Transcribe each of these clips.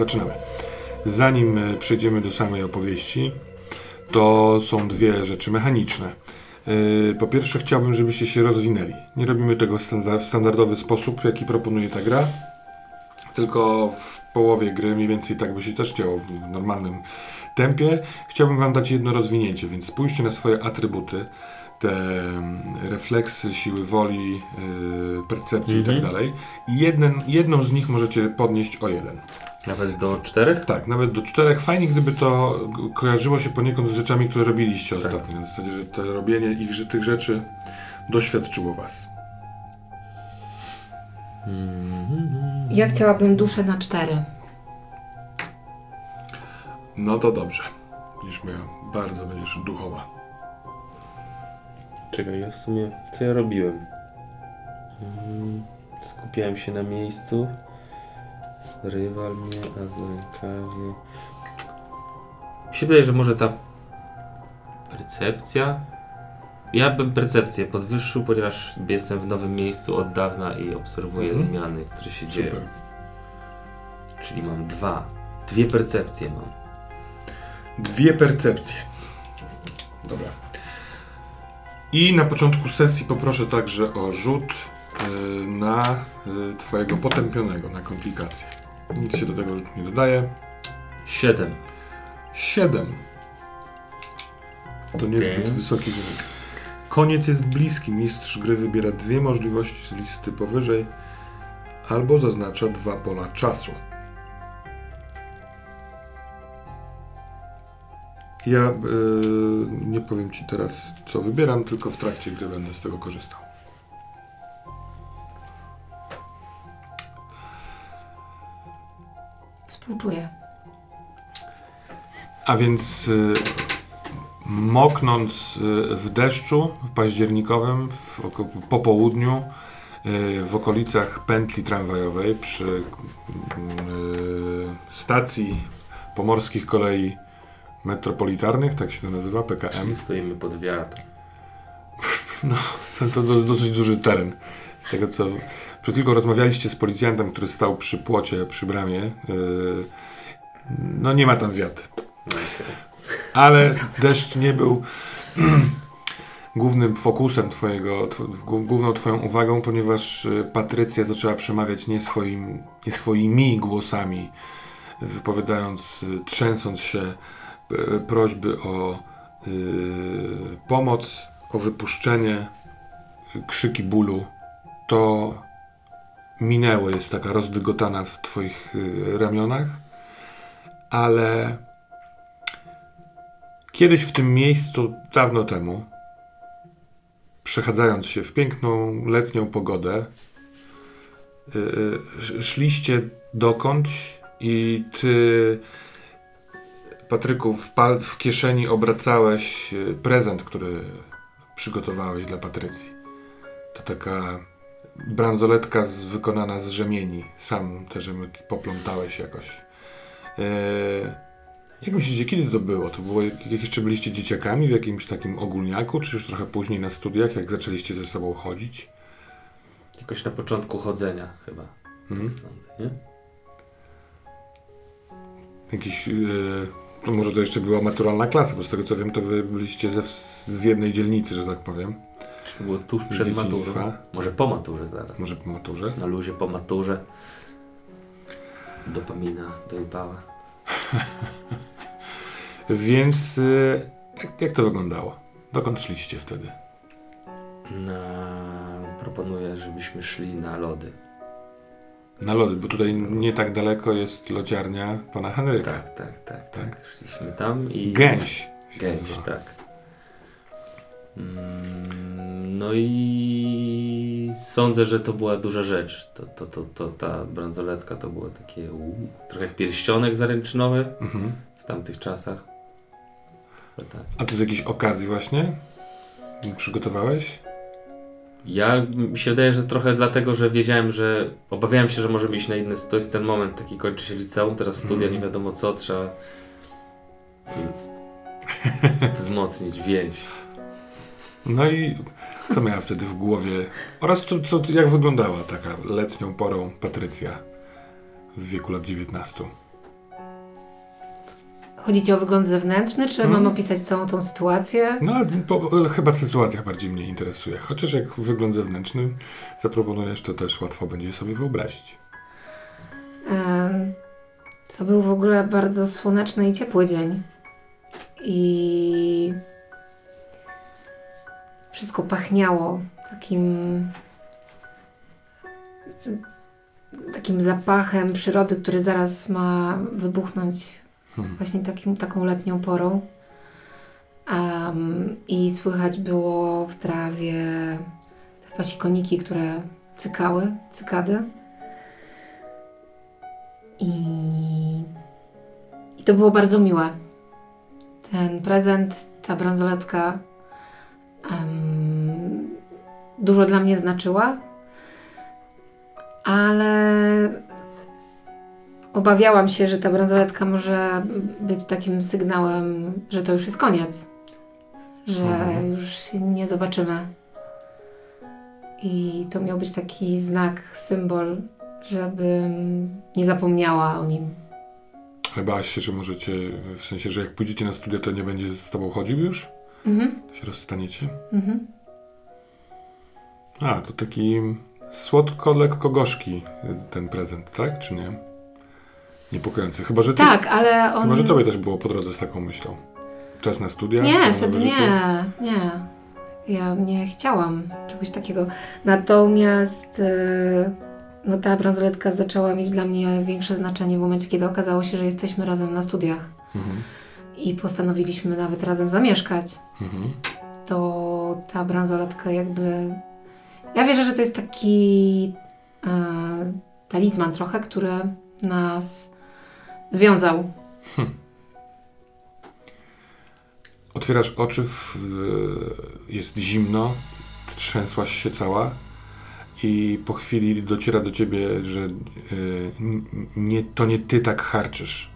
Zaczynamy. Zanim e, przejdziemy do samej opowieści, to są dwie rzeczy mechaniczne. E, Po pierwsze, chciałbym, żebyście się rozwinęli. Nie robimy tego w standa- w standardowy sposób, jaki proponuje ta gra, tylko w połowie gry, mniej więcej tak by się też działo w normalnym tempie. Chciałbym Wam dać jedno rozwinięcie, więc spójrzcie na swoje atrybuty, te mm, refleksy, siły woli, yy, percepcji tak Mhm. dalej. I jeden, jedną z nich możecie podnieść o jeden. Nawet do czterech? Tak, nawet do czterech. Fajnie, gdyby to kojarzyło się poniekąd z rzeczami, które robiliście Tak. ostatnio. Na zasadzie, że to robienie ich, że tych rzeczy doświadczyło Was. Ja chciałabym duszę na cztery. No to dobrze. Będziesz miała, bardzo będziesz duchowa. Czekaj, ja w sumie, co ja robiłem? Mm, Skupiałem się na miejscu. Rywal mnie, a z rękawie. Mi się wydaje, że może ta percepcja. Ja bym percepcję podwyższył, ponieważ jestem w nowym miejscu od dawna i obserwuję Mhm. zmiany, które się dzieją. Czyli mam dwa. Dwie percepcje mam. Dwie percepcje. Dobra. I na początku sesji poproszę także o rzut na y, Twojego potępionego, na komplikacje. Nic się do tego rzutu nie dodaje. Siedem. 7. To niezbyt Okej. wysoki wynik. Koniec jest bliski. Mistrz gry wybiera dwie możliwości z listy powyżej albo zaznacza dwa pola czasu. Ja y, nie powiem Ci teraz, co wybieram, tylko w trakcie gry będę z tego korzystał. Współczuję. A więc y, moknąc y, w deszczu październikowym w, po południu y, w okolicach pętli tramwajowej przy y, stacji pomorskich kolei metropolitarnych, tak się to nazywa, PKM. Czyli stoimy pod wiatrem. No, to, to do, dosyć duży teren. Z tego co przed chwilą rozmawialiście z policjantem, który stał przy płocie, przy bramie. y, no nie ma tam wiatr. Ale deszcz nie był głównym fokusem twojego, główną twoją uwagą, ponieważ y, Patrycja zaczęła przemawiać nie, swoim, nie swoimi głosami, wypowiadając, y, trzęsąc się y, prośby o y, pomoc, o wypuszczenie, krzyki bólu. To minęło, jest taka rozdygotana w twoich y, ramionach, ale Kiedyś w tym miejscu, dawno temu, przechadzając się w piękną letnią pogodę, yy, sz- szliście dokądś i ty, Patryku, w, pal- w kieszeni obracałeś prezent, który przygotowałeś dla Patrycji. To taka bransoletka z, wykonana z rzemieni. Sam te rzemyki poplątałeś jakoś. Yy, jak myślicie, kiedy to było? To było, jak jeszcze byliście dzieciakami w jakimś takim ogólniaku, czy już trochę później na studiach, jak zaczęliście ze sobą chodzić? Jakoś na początku chodzenia chyba. Mhm. Tak sądzę, nie? Jakiś, yy, to może to jeszcze była maturalna klasa, bo z tego co wiem, to wy byliście ze, z jednej dzielnicy, że tak powiem. To było tuż przed maturą? Może po maturze zaraz. Może po maturze. Na luzie po maturze. Dopamina dojebała. Więc yy, jak, jak to wyglądało? Dokąd szliście wtedy? Na... Proponuję, żebyśmy szli na lody. Na lody, bo tutaj nie tak daleko jest lodziarnia pana Henryka. Tak, tak, tak, tak. Szliśmy tam i... Gęś. Gęś, tak. Mm, No i sądzę, że to była duża rzecz. To, to, to, to, ta bransoletka to było takie uu, trochę jak pierścionek zaręczynowy Mhm. w tamtych czasach. Tak. A to z jakiejś okazji właśnie? Przygotowałeś? Ja mi się wydaje, że trochę dlatego, że wiedziałem, że obawiałem się, że możemy iść na inny. To jest ten moment, taki kończy się liceum, teraz studia, Mhm. nie wiadomo co, trzeba wzmocnić więź. No i co miała wtedy w głowie? Oraz co, co, jak wyglądała taka letnią porą Patrycja w wieku lat 19. Chodzi ci o wygląd zewnętrzny, czy Mhm. mam opisać całą tą sytuację? No, po, chyba sytuacja bardziej mnie interesuje. Chociaż jak wygląd zewnętrzny zaproponujesz, to też łatwo będzie sobie wyobrazić. To był w ogóle bardzo słoneczny i ciepły dzień. I wszystko pachniało takim takim zapachem przyrody, który zaraz ma wybuchnąć Hmm. właśnie takim, taką letnią porą. Em, I słychać było w trawie te pasikoniki, które cykały, cykady. I, I to było bardzo miłe. Ten prezent, ta bransoletka dużo dla mnie znaczyła, ale obawiałam się, że ta bransoletka może być takim sygnałem, że to już jest koniec. Że Mhm. już się nie zobaczymy. I to miał być taki znak, symbol, żebym nie zapomniała o nim. Ale bałaś się, że możecie, w sensie, że jak pójdziecie na studia, to nie będzie z tobą chodził już? Mhm, To się rozstaniecie? mhm. A, to taki słodko, lekko gorzki ten prezent, tak? Czy nie? Niepokojący. Chyba, że ty, Tak, ale on... chyba, że tobie też było po drodze z taką myślą. Czas na studia? Nie, wtedy nie, nie. Ja nie chciałam czegoś takiego. Natomiast e, no, ta bransoletka zaczęła mieć dla mnie większe znaczenie w momencie, kiedy okazało się, że jesteśmy razem na studiach Mhm. I postanowiliśmy nawet razem zamieszkać. Mhm. To ta bransoletka jakby... Ja wierzę, że to jest taki e, talizman trochę, który nas związał. Otwierasz oczy, w, jest zimno, trzęsłaś się cała i po chwili dociera do ciebie, że y, nie, to nie ty tak harczysz.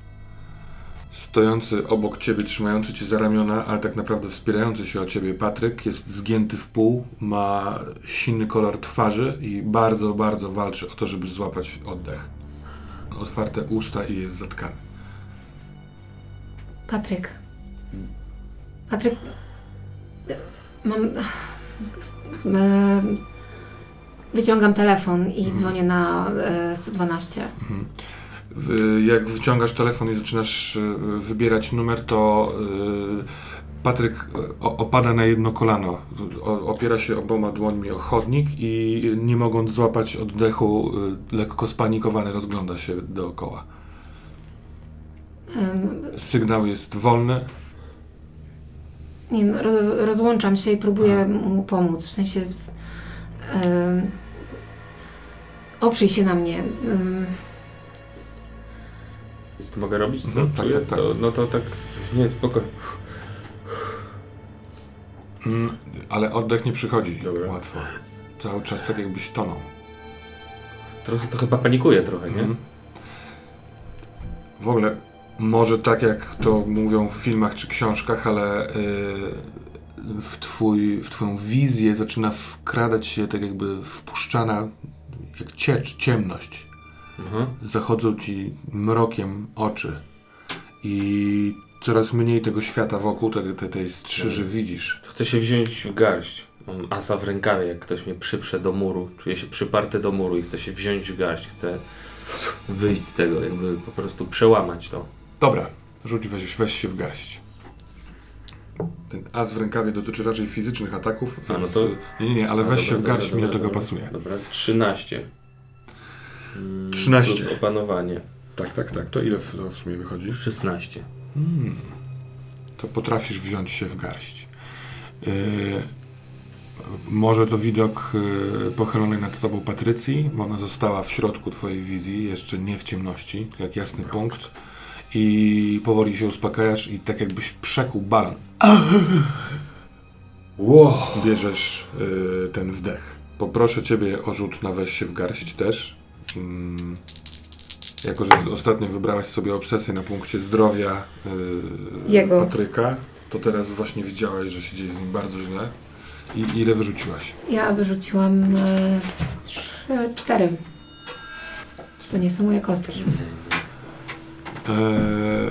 Stojący obok ciebie, trzymający cię za ramiona, ale tak naprawdę wspierający się o ciebie Patryk jest zgięty w pół, ma silny kolor twarzy i bardzo, bardzo walczy o to, żeby złapać oddech. Otwarte usta i jest zatkany. Patryk. Patryk. Mam. e, Wyciągam telefon i Mhm. dzwonię na e, 112. W- Jak wyciągasz telefon i zaczynasz e, wybierać numer, to e, Patryk o- opada na jedno kolano. Opiera się oboma dłońmi o chodnik i nie mogąc złapać oddechu, e, lekko spanikowany rozgląda się dookoła. Sygnał jest wolny. Nie, no, ro, rozłączam się i próbuję mu pomóc. W sensie. em, oprzyj się na mnie. Em, Co mogę robić? Co Mhm, tak, czuję? tak, tak. To, no to tak, nie, spokojnie. Mm, Ale oddech nie przychodzi Dobra. łatwo. Cały czas tak jakbyś tonął. Trochę, to chyba panikuję trochę, nie? Mhm. W ogóle, może tak jak to mówią w filmach czy książkach, ale y, w, twój, w twoją wizję zaczyna wkradać się tak jakby wpuszczana jak ciecz, ciemność. Mhm. Zachodzą ci mrokiem oczy i coraz mniej tego świata wokół, tej, tej, tej strzyży widzisz. Chcę się wziąć w garść. Mam asa w rękawie, jak ktoś mnie przyprze do muru. Czuję się przyparty do muru i chcę się wziąć w garść. Chcę wyjść z tego, jakby po prostu przełamać to. Dobra, rzuć, weź, weź się w garść. Ten as w rękawie dotyczy raczej fizycznych ataków, A, no więc... to- Nie, nie, nie, ale weź dobra, się w dobra, garść, mi do dobra, tego dobra. pasuje. Dobra, 13. Mm, 13. Plus opanowanie. Tak, tak, tak. To ile w, to w sumie wychodzi? 16. Hmm. To potrafisz wziąć się w garść. Yy, może to widok yy, pochylonej nad tobą Patrycji, bo ona została w środku twojej wizji, jeszcze nie w ciemności, jak jasny punkt. I powoli się uspokajasz i tak jakbyś przekuł balan. Wow. Bierzesz yy, ten wdech. Poproszę ciebie o rzut na weź się w garść też. Mm, jako, że ostatnio wybrałaś sobie obsesję na punkcie zdrowia yy. Patryka, to teraz właśnie widziałaś, że się dzieje z nim bardzo źle. I ile wyrzuciłaś? Ja wyrzuciłam e, trzy, cztery. To nie są moje kostki. Eee,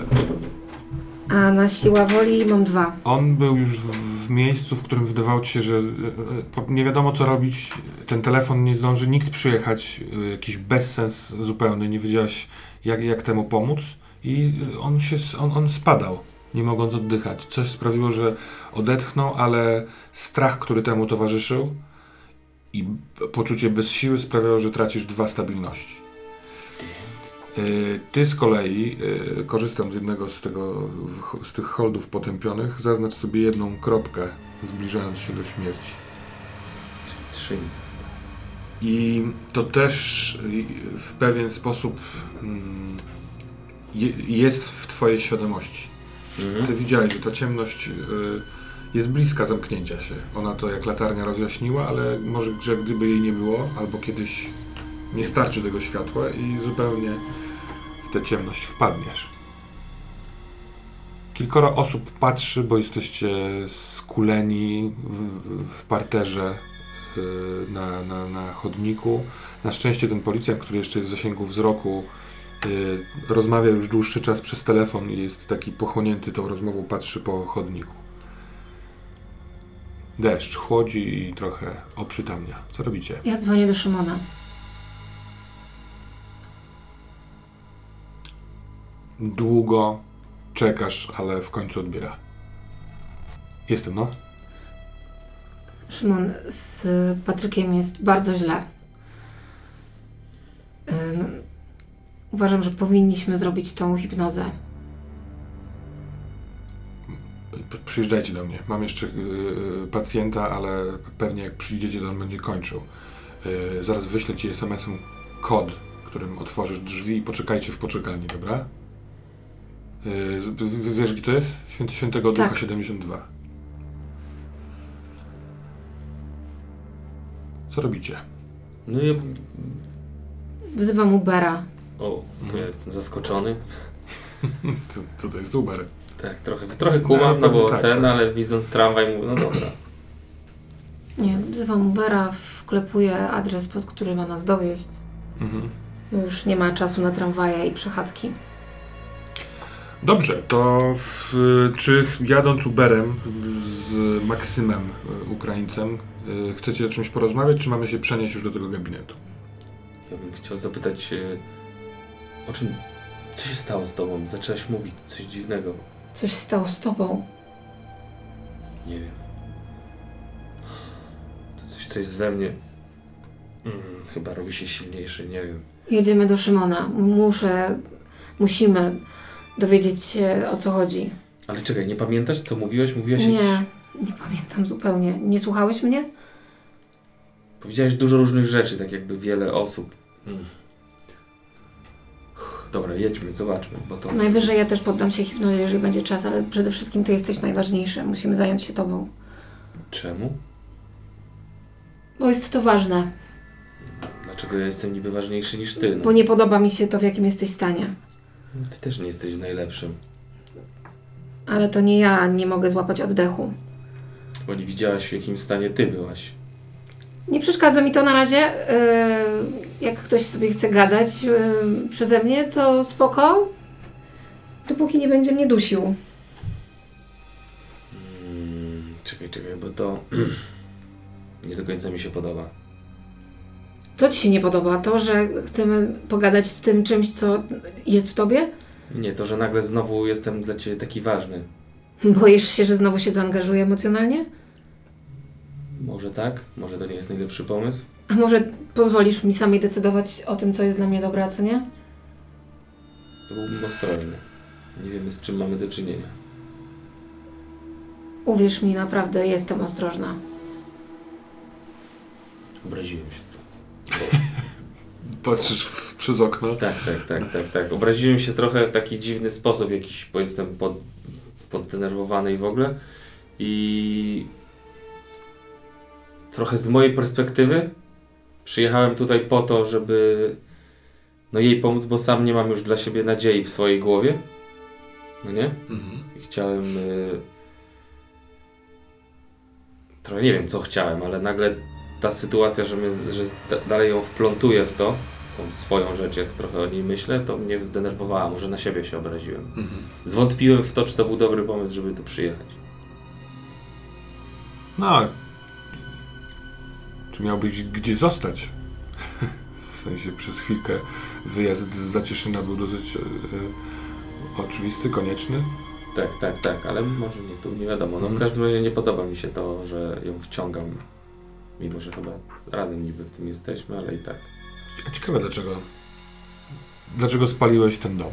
A na siła woli mam dwa. on był już w, w miejscu, w którym wydawało ci się, że e, e, nie wiadomo co robić. Ten telefon nie zdąży nikt przyjechać. e, Jakiś bezsens zupełny. Nie wiedziałaś, jak, jak temu pomóc. I on się on, on spadał, nie mogąc oddychać. Coś sprawiło, że odetchnął, ale strach, który temu towarzyszył i poczucie bez siły sprawiało, że tracisz dwa stabilności. Y, Ty z kolei, y, korzystam z jednego z, tego, z tych holdów potępionych, zaznacz sobie jedną kropkę, zbliżając się do śmierci. Trzy. I to też y, w pewien sposób mm, je, jest w Twojej świadomości. Mhm. Ty widziałeś, że ta ciemność jest bliska zamknięcia się. Ona to jak latarnia rozjaśniła, ale może, że gdyby jej nie było, albo kiedyś nie starczy tego światła i zupełnie tę ciemność wpadniesz. Kilkoro osób patrzy, bo jesteście skuleni w, w parterze y, na, na, na chodniku. Na szczęście ten policjant, który jeszcze jest w zasięgu wzroku, y, rozmawia już dłuższy czas przez telefon i jest taki pochłonięty tą rozmową, patrzy po chodniku. Deszcz chłodzi i trochę oprzytamnia. Co robicie? Ja dzwonię do Szymona. Długo czekasz, ale w końcu odbiera. Jestem, no. Szymon, z Patrykiem jest bardzo źle. Ym, uważam, że powinniśmy zrobić tą hipnozę. P- Przyjeżdżajcie do mnie. Mam jeszcze yy, pacjenta, ale pewnie jak przyjdziecie, to on będzie kończył. Yy, zaraz wyślę ci SMS-em kod, którym otworzysz drzwi i poczekajcie w poczekalni, dobra? Yy, wiesz, gdzie to jest? Święty Świętego Ducha Tak. 72. Co robicie? No i... Wzywam Ubera. O, to ja jestem zaskoczony. Co, co to jest Uber? Tak, trochę, trochę kumam, no bo Tak, ten, tak. ale widząc tramwaj mówię, no dobra. Nie, wzywam Ubera, wklepuję adres, pod który ma nas dowieść. Mhm. Już nie ma czasu na tramwaje i przechadzki. Dobrze, to w, czy jadąc Uberem z Maksymem, y, Ukraińcem, y, chcecie o czymś porozmawiać, czy mamy się przenieść już do tego gabinetu? Ja bym chciał zapytać, e, o czym, co się stało z tobą? Zaczęłaś mówić coś dziwnego. Co się stało z tobą? Nie wiem. To coś, co jest we mnie. Mm, chyba robi się silniejszy, nie wiem. Jedziemy do Szymona. Muszę, musimy dowiedzieć się o co chodzi. Ale czekaj, nie pamiętasz, co mówiłaś? Mówiłaś Nie, nie pamiętam zupełnie. Nie słuchałeś mnie? Powiedziałeś dużo różnych rzeczy, tak jakby wiele osób. Mm. Dobra, jedźmy, zobaczmy, bo to... Najwyżej ja też poddam się hipnozie, jeżeli będzie czas, ale przede wszystkim ty jesteś najważniejszy. Musimy zająć się tobą. Czemu? Bo jest to ważne. Dlaczego ja jestem niby ważniejszy niż ty? No, Bo nie podoba mi się to, w jakim jesteś stanie. Ty też nie jesteś najlepszym. Ale to nie ja nie mogę złapać oddechu. Bo nie widziałaś, w jakim stanie ty byłaś. Nie przeszkadza mi to na razie. Yy, jak ktoś sobie chce gadać yy, przeze mnie, to spoko. Dopóki nie będzie mnie dusił. Mm, czekaj, czekaj, bo to nie do końca mi się podoba. Co ci się nie podoba? To, że chcemy pogadać z tym czymś, co jest w tobie? Nie, to, że nagle znowu jestem dla ciebie taki ważny. Boisz się, że znowu się zaangażuję emocjonalnie? Może tak? Może to nie jest najlepszy pomysł? A może pozwolisz mi samej decydować o tym, co jest dla mnie dobre, a co nie? Byłbym ostrożny. Nie wiemy, z czym mamy do czynienia. Uwierz mi, naprawdę jestem ostrożna. Obraziłem się. Patrzysz w, przez okno. Tak, tak, tak, tak, tak. Obraziłem się trochę w taki dziwny sposób, jakiś, bo jestem pod, poddenerwowany i w ogóle. I trochę z mojej perspektywy przyjechałem tutaj po to, żeby no jej pomóc, bo sam nie mam już dla siebie nadziei w swojej głowie. No nie? Mhm. I chciałem. Y... Trochę nie wiem, co chciałem, ale nagle ta sytuacja, że, mnie, że da- dalej ją wplątuję w to, w tą swoją rzecz, jak trochę o niej myślę, to mnie zdenerwowała, może na siebie się obraziłem. Mhm. Zwątpiłem w to, czy to był dobry pomysł, żeby tu przyjechać. No. Czy miałbyś gdzie zostać? w sensie przez chwilkę wyjazd z Zacieszyna był dosyć e, e, oczywisty, konieczny. Tak, tak, tak, ale może nie, tu nie wiadomo. No w Mhm. każdym razie nie podoba mi się to, że ją wciągam, mimo że chyba razem niby w tym jesteśmy, ale i tak. Ciekawe dlaczego. Dlaczego spaliłeś ten dom?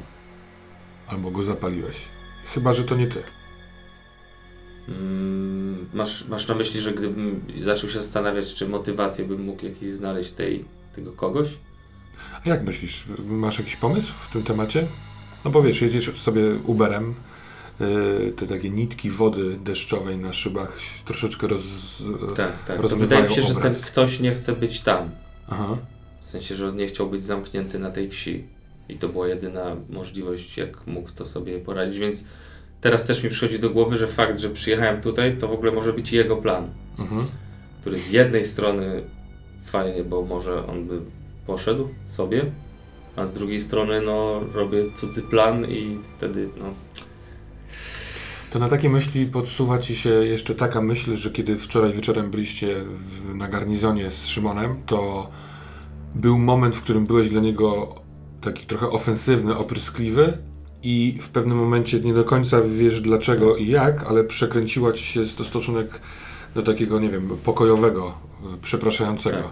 Albo go zapaliłeś? Chyba, że to nie ty. Mm, masz, masz na myśli, że gdybym zaczął się zastanawiać, czy motywację bym mógł jakieś znaleźć tej, tego kogoś? A jak myślisz? Masz jakiś pomysł w tym temacie? No bo wiesz, jedziesz sobie Uberem, te takie nitki wody deszczowej na szybach troszeczkę roz... Tak, tak. To wydaje mi się, że ten obraz. ktoś nie chce być tam. Aha. W sensie, że nie chciał być zamknięty na tej wsi. I to była jedyna możliwość, jak mógł to sobie poradzić. Więc teraz też mi przychodzi do głowy, że fakt, że przyjechałem tutaj, to w ogóle może być jego plan. Mhm. Który z jednej strony fajnie, bo może on by poszedł sobie, a z drugiej strony, no, robię cudzy plan i wtedy, no, To na takie myśli podsuwa ci się jeszcze taka myśl, że kiedy wczoraj wieczorem byliście w, na garnizonie z Szymonem, to był moment, w którym byłeś dla niego taki trochę ofensywny, opryskliwy i w pewnym momencie nie do końca wiesz dlaczego i jak, ale przekręciła ci się to stosunek do takiego, nie wiem, pokojowego, przepraszającego. Tak.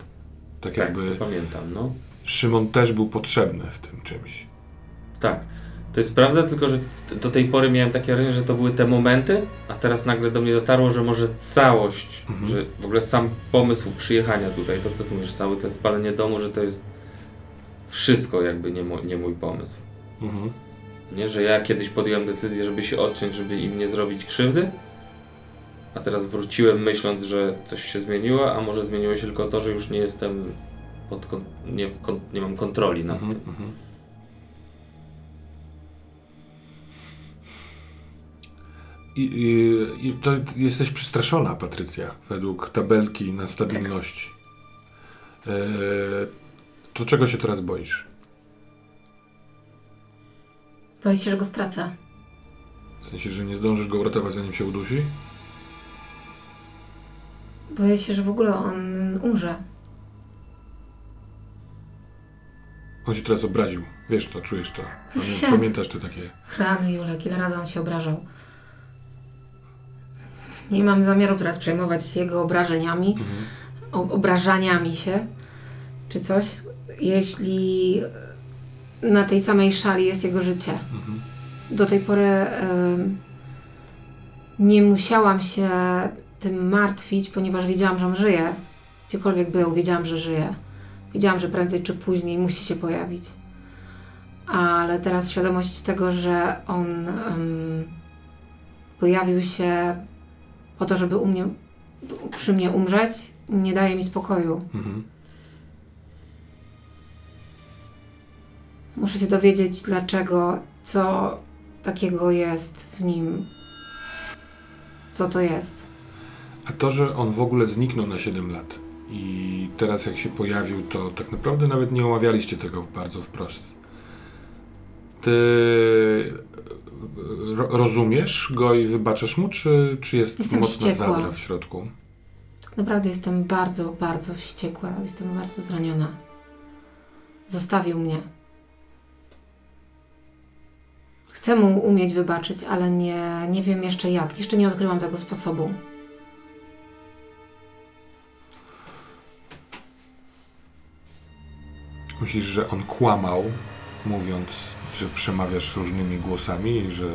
Tak, tak, jakby pamiętam, no. Szymon też był potrzebny w tym czymś. Tak. To jest prawda, tylko że do tej pory miałem takie wrażenie, że to były te momenty, a teraz nagle do mnie dotarło, że może całość, Mhm. że w ogóle sam pomysł przyjechania tutaj, to co ty mówisz, całe to spalenie domu, że to jest wszystko jakby nie, mo- nie mój pomysł. Mhm. Nie, że ja kiedyś podjąłem decyzję, żeby się odciąć, żeby im nie zrobić krzywdy, a teraz wróciłem myśląc, że coś się zmieniło, a może zmieniło się tylko to, że już nie jestem pod nie, nie mam kontroli nad Mhm. tym. I, i, to jesteś przestraszona, Patrycja, według tabelki na stabilności. E, to czego się teraz boisz? Boję się, że go stracę. W sensie, że nie zdążysz go uratować, zanim się udusi? Boję się, że w ogóle on umrze. On się teraz obraził. Wiesz to, czujesz to. Pamiętasz te takie... Rany, Julek, ile razy on się obrażał. Nie mam zamiaru teraz przejmować się jego obrażeniami, Mhm. obrażaniami się, czy coś, jeśli na tej samej szali jest jego życie. Mhm. Do tej pory em, nie musiałam się tym martwić, ponieważ wiedziałam, że on żyje. Gdziekolwiek był, wiedziałam, że żyje. Wiedziałam, że prędzej czy później musi się pojawić. Ale teraz świadomość tego, że on pojawił się po to, żeby u mnie, przy mnie umrzeć, nie daje mi spokoju. Mhm. Muszę się dowiedzieć, dlaczego, co takiego jest w nim. Co to jest. A to, że on w ogóle zniknął na 7 lat i teraz jak się pojawił, to tak naprawdę nawet nie omawialiście tego bardzo wprost. Ty rozumiesz go i wybaczasz mu, czy, czy jest Jestem mocna wściekła. zadra w środku? Tak naprawdę jestem bardzo, bardzo wściekła. Jestem bardzo zraniona. Zostawił mnie. Chcę mu umieć wybaczyć, ale nie, nie wiem jeszcze jak. Jeszcze nie odkryłam tego sposobu. Myślisz, że on kłamał, mówiąc, że przemawiasz różnymi głosami i że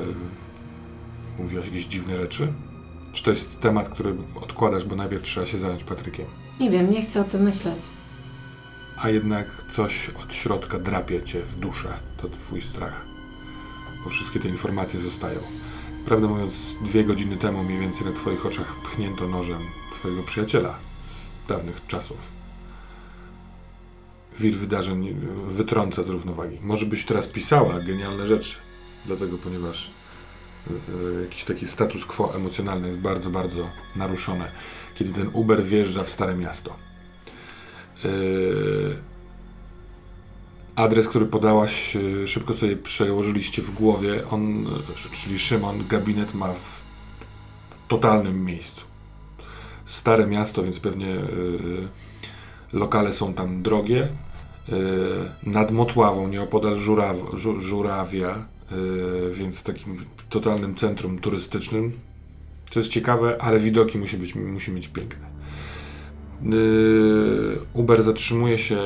mówiłaś jakieś dziwne rzeczy? Czy to jest temat, który odkładasz, bo najpierw trzeba się zająć Patrykiem? Nie wiem, nie chcę o tym myśleć. A jednak coś od środka drapie cię w duszę. To twój strach. Bo wszystkie te informacje zostają. Prawdę mówiąc, dwie godziny temu mniej więcej na twoich oczach pchnięto nożem twojego przyjaciela z dawnych czasów. Wir wydarzeń wytrąca z równowagi. Może byś teraz pisała genialne rzeczy, dlatego ponieważ y, y, jakiś taki status quo emocjonalny jest bardzo, bardzo naruszone, kiedy ten Uber wjeżdża w Stare Miasto. Yy, adres, który podałaś, e, szybko sobie przełożyliście w głowie. On, e, czyli Szymon, gabinet ma w totalnym miejscu. Stare miasto, więc pewnie e, lokale są tam drogie. E, nad Motławą, nieopodal Żuraw, Żu, Żurawia, e, więc takim totalnym centrum turystycznym. Co jest ciekawe, ale widoki musi, być, musi mieć piękne. Yy, Uber zatrzymuje się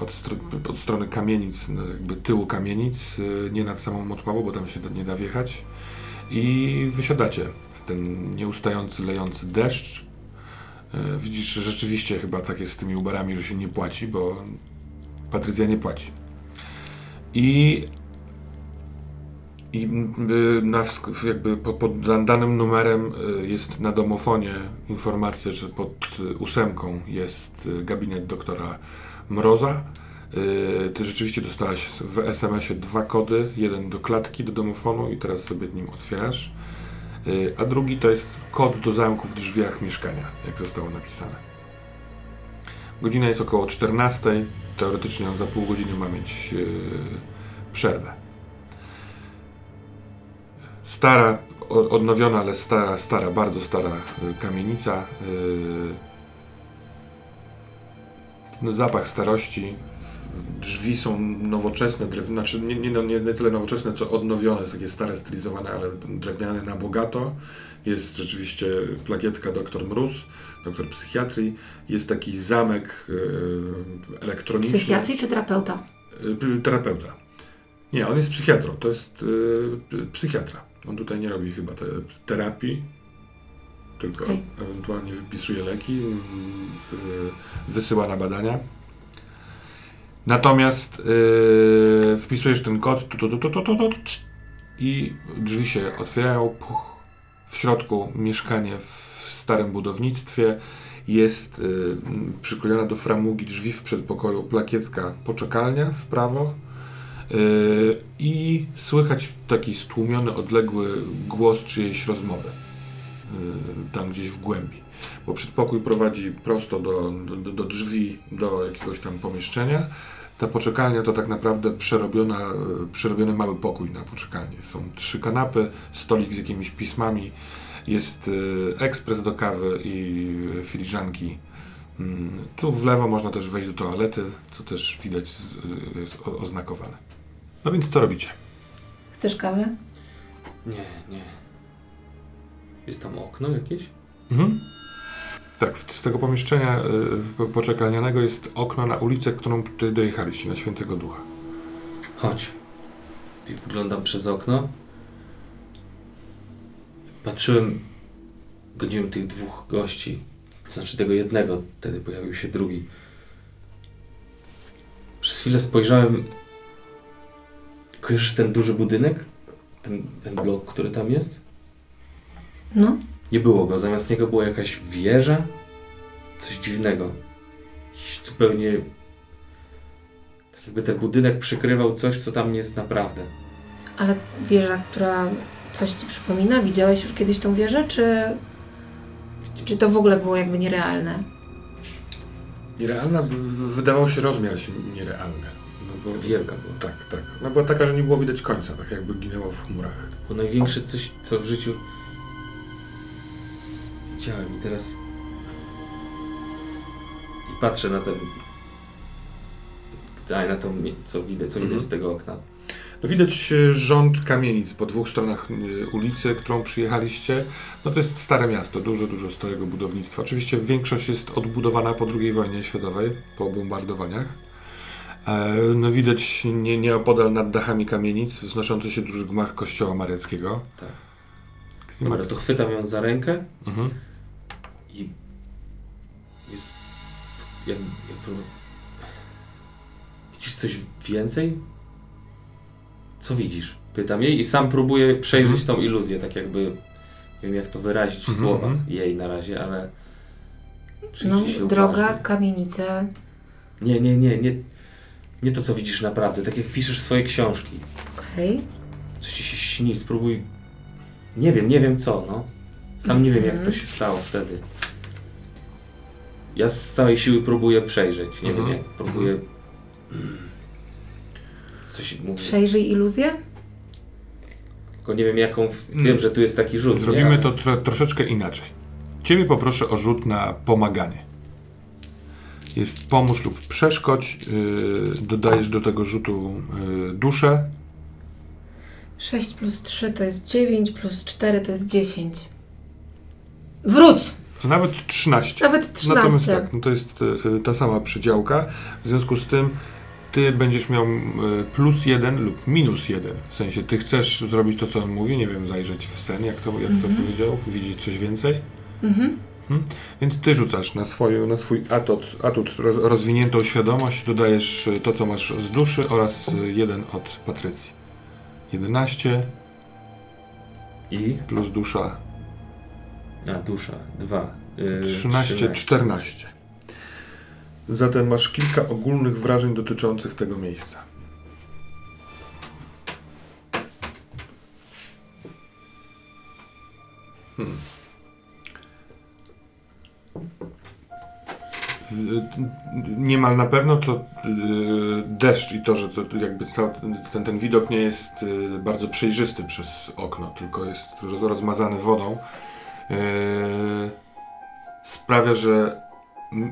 od, str- od strony kamienic, no, jakby tyłu kamienic, nie nad samą Motławą, bo tam się nie da wjechać. I wysiadacie w ten nieustający, lejący deszcz. Yy, Widzisz, rzeczywiście chyba tak jest z tymi Uberami, że się nie płaci, bo Patrycja nie płaci. I i y, na, jakby po- pod dan- danym numerem y, jest na domofonie informacja, że pod y, ósemką jest gabinet doktora Mroza. Ty rzeczywiście dostałaś w SMS-ie dwa kody, jeden do klatki, do domofonu i teraz sobie nim otwierasz. Y, A drugi to jest kod do zamku w drzwiach mieszkania, jak zostało napisane. Godzina jest około 14. Teoretycznie on za pół godziny ma mieć y, przerwę stara, odnowiona, ale stara, stara, bardzo stara y, kamienica. y, No, zapach starości. Drzwi są nowoczesne, drew... znaczy nie, nie, nie, nie tyle nowoczesne, co odnowione, takie stare, stylizowane, ale drewniane na bogato. Jest rzeczywiście plakietka doktor Mróz, doktor psychiatrii. Jest taki zamek y, elektroniczny. Psychiatrii czy terapeuta? Y, Terapeuta. Nie, on jest psychiatrą. To jest y, psychiatra. On tutaj nie robi chyba te, terapii, tylko Okej. ewentualnie wypisuje leki, y, wysyła na badania. Natomiast y, wpisujesz ten kod tu, tu, tu, tu, tu, tu, i drzwi się otwierają. Puch. W środku mieszkanie w starym budownictwie. Jest y, m, przyklejona do framugi drzwi w przedpokoju plakietka poczekalnia w prawo. Yy, I słychać taki stłumiony, odległy głos czyjejś rozmowy. Yy, Tam gdzieś w głębi. Bo przedpokój prowadzi prosto do, do, do drzwi, do jakiegoś tam pomieszczenia. Ta poczekalnia to tak naprawdę przerobiona, yy, przerobiony mały pokój na poczekalnię. Są trzy kanapy, stolik z jakimiś pismami, jest yy, ekspres do kawy i filiżanki. Mm, Tu w lewo można też wejść do toalety, co też widać jest oznakowane. No więc co robicie? Chcesz kawę? Nie, nie. Jest tam okno jakieś? Mhm. Tak, z tego pomieszczenia y, po- poczekalnianego jest okno na ulicę, którą tutaj dojechaliście, na Świętego Ducha. Chodź. I wglądam przez okno. Patrzyłem, goniłem tych dwóch gości. To znaczy tego jednego, wtedy pojawił się drugi. Przez chwilę spojrzałem. Kojarzysz ten duży budynek? Ten, ten blok, który tam jest? No. Nie było go. Zamiast niego była jakaś wieża. Coś dziwnego. Zupełnie. Tak jakby ten budynek przykrywał coś, co tam jest naprawdę. Ale wieża, która coś ci przypomina? Widziałeś już kiedyś tą wieżę, czy, czy to w ogóle było jakby nierealne? Nierealna, wydawał się rozmiar się nierealny. No bo, Wielka była. Tak, tak. No była taka, że nie było widać końca, tak jakby ginęło w chmurach. Bo największe coś, co w życiu widziałem i teraz i patrzę na ten daj na to, co widzę, co widać Mhm. z tego okna. No widać e, rząd kamienic po dwóch stronach e, ulicy, którą przyjechaliście. No to jest stare miasto, dużo, dużo starego budownictwa. Oczywiście większość jest odbudowana po II wojnie światowej, po bombardowaniach. E, No widać nie, nieopodal nad dachami kamienic wznoszący się duży gmach kościoła mariackiego. Tak. Dobra, to chwytam ją za rękę Mhm. Jak, jakby widzisz coś więcej? Co widzisz? Pytam jej i sam próbuję przejrzeć tą iluzję, tak jakby nie wiem jak to wyrazić w Mhm, słowach mhm. jej na razie, ale No, droga, uważnie. kamienice. Nie, nie, nie, nie. Nie to, co widzisz naprawdę. Tak jak piszesz swoje książki. Okej. Coś ci się śni, spróbuj. Nie wiem, nie wiem co, no. Sam nie wiem, jak to Mhm. się stało wtedy. Ja z całej siły próbuję przejrzeć. Nie Mhm. wiem, jak próbuję. coś mówi. Przejrzyj iluzję? Tylko nie wiem jaką. Wiem, Mm. że tu jest taki rzut. Zrobimy nie? to tro, troszeczkę inaczej. Ciebie poproszę o rzut na pomaganie. Jest pomóż lub przeszkodź. Yy, dodajesz do tego rzutu yy, duszę. 6 plus 3 to jest 9, plus 4 to jest 10. Wróć! Nawet 13. Nawet 13. Natomiast tak, no to jest y, ta sama przydziałka. W związku z tym ty będziesz miał y, plus jeden lub minus jeden. W sensie ty chcesz zrobić to, co on mówi, nie wiem, zajrzeć w sen, jak to, jak to Mhm. powiedział, widzieć coś więcej. Mhm. Więc ty rzucasz na, swoją, na swój atut, atut ro- rozwiniętą świadomość, dodajesz y, to, co masz z duszy oraz y, jeden od Patrycji. 11 I. plus dusza A, dusza. Dwa. Yy, 13, 14. Zatem masz kilka ogólnych wrażeń dotyczących tego miejsca. Hmm. Y, Niemal na pewno to y, deszcz i to, że to jakby cały ten, ten widok nie jest y, bardzo przejrzysty przez okno, tylko jest roz- rozmazany wodą. Yy, sprawia, że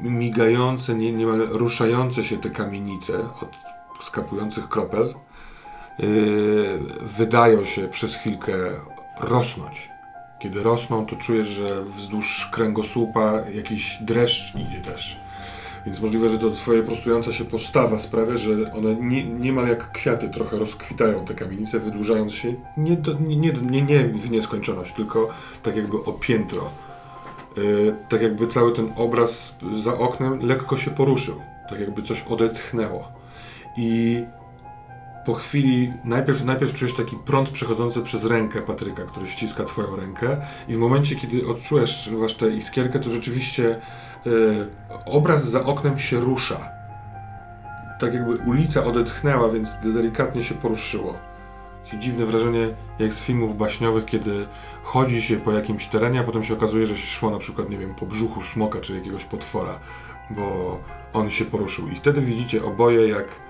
migające, nie, niemal ruszające się te kamienice od skapujących kropel yy, wydają się przez chwilkę rosnąć. Kiedy rosną, to czujesz, że wzdłuż kręgosłupa jakiś dreszcz idzie też. Więc możliwe, że to twoja prostująca się postawa sprawia, że one nie, niemal jak kwiaty trochę rozkwitają te kamienice, wydłużając się nie, do, nie, nie, nie, nie w nieskończoność, tylko tak jakby o piętro. Yy, tak jakby cały ten obraz za oknem lekko się poruszył. Tak jakby coś odetchnęło. I po chwili najpierw, najpierw czujesz taki prąd przechodzący przez rękę Patryka, który ściska twoją rękę i w momencie, kiedy odczujesz wasz tę iskierkę, to rzeczywiście obraz za oknem się rusza. Tak jakby ulica odetchnęła, więc delikatnie się poruszyło. Takie dziwne wrażenie, jak z filmów baśniowych, kiedy chodzi się po jakimś terenie, a potem się okazuje, że się szło na przykład, nie wiem, po brzuchu smoka czy jakiegoś potwora, bo on się poruszył. I wtedy widzicie oboje, jak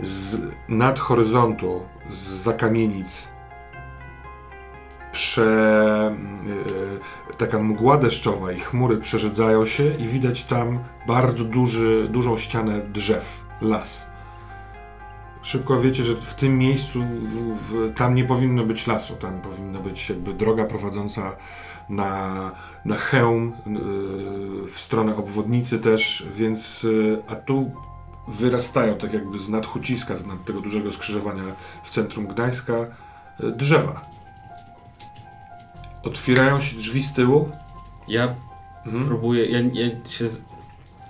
z nad horyzontu, z za kamienic, prze, yy, taka mgła deszczowa i chmury przerzedzają się i widać tam bardzo duży, dużą ścianę drzew, las. Szybko wiecie, że w tym miejscu w, w, tam nie powinno być lasu, tam powinna być jakby droga prowadząca na, na hełm yy, w stronę obwodnicy też, więc yy, a tu wyrastają tak jakby z nad Huciska, z nad tego dużego skrzyżowania w centrum Gdańska drzewa. Otwierają się drzwi z tyłu. Ja Mhm. próbuję, ja, ja się z-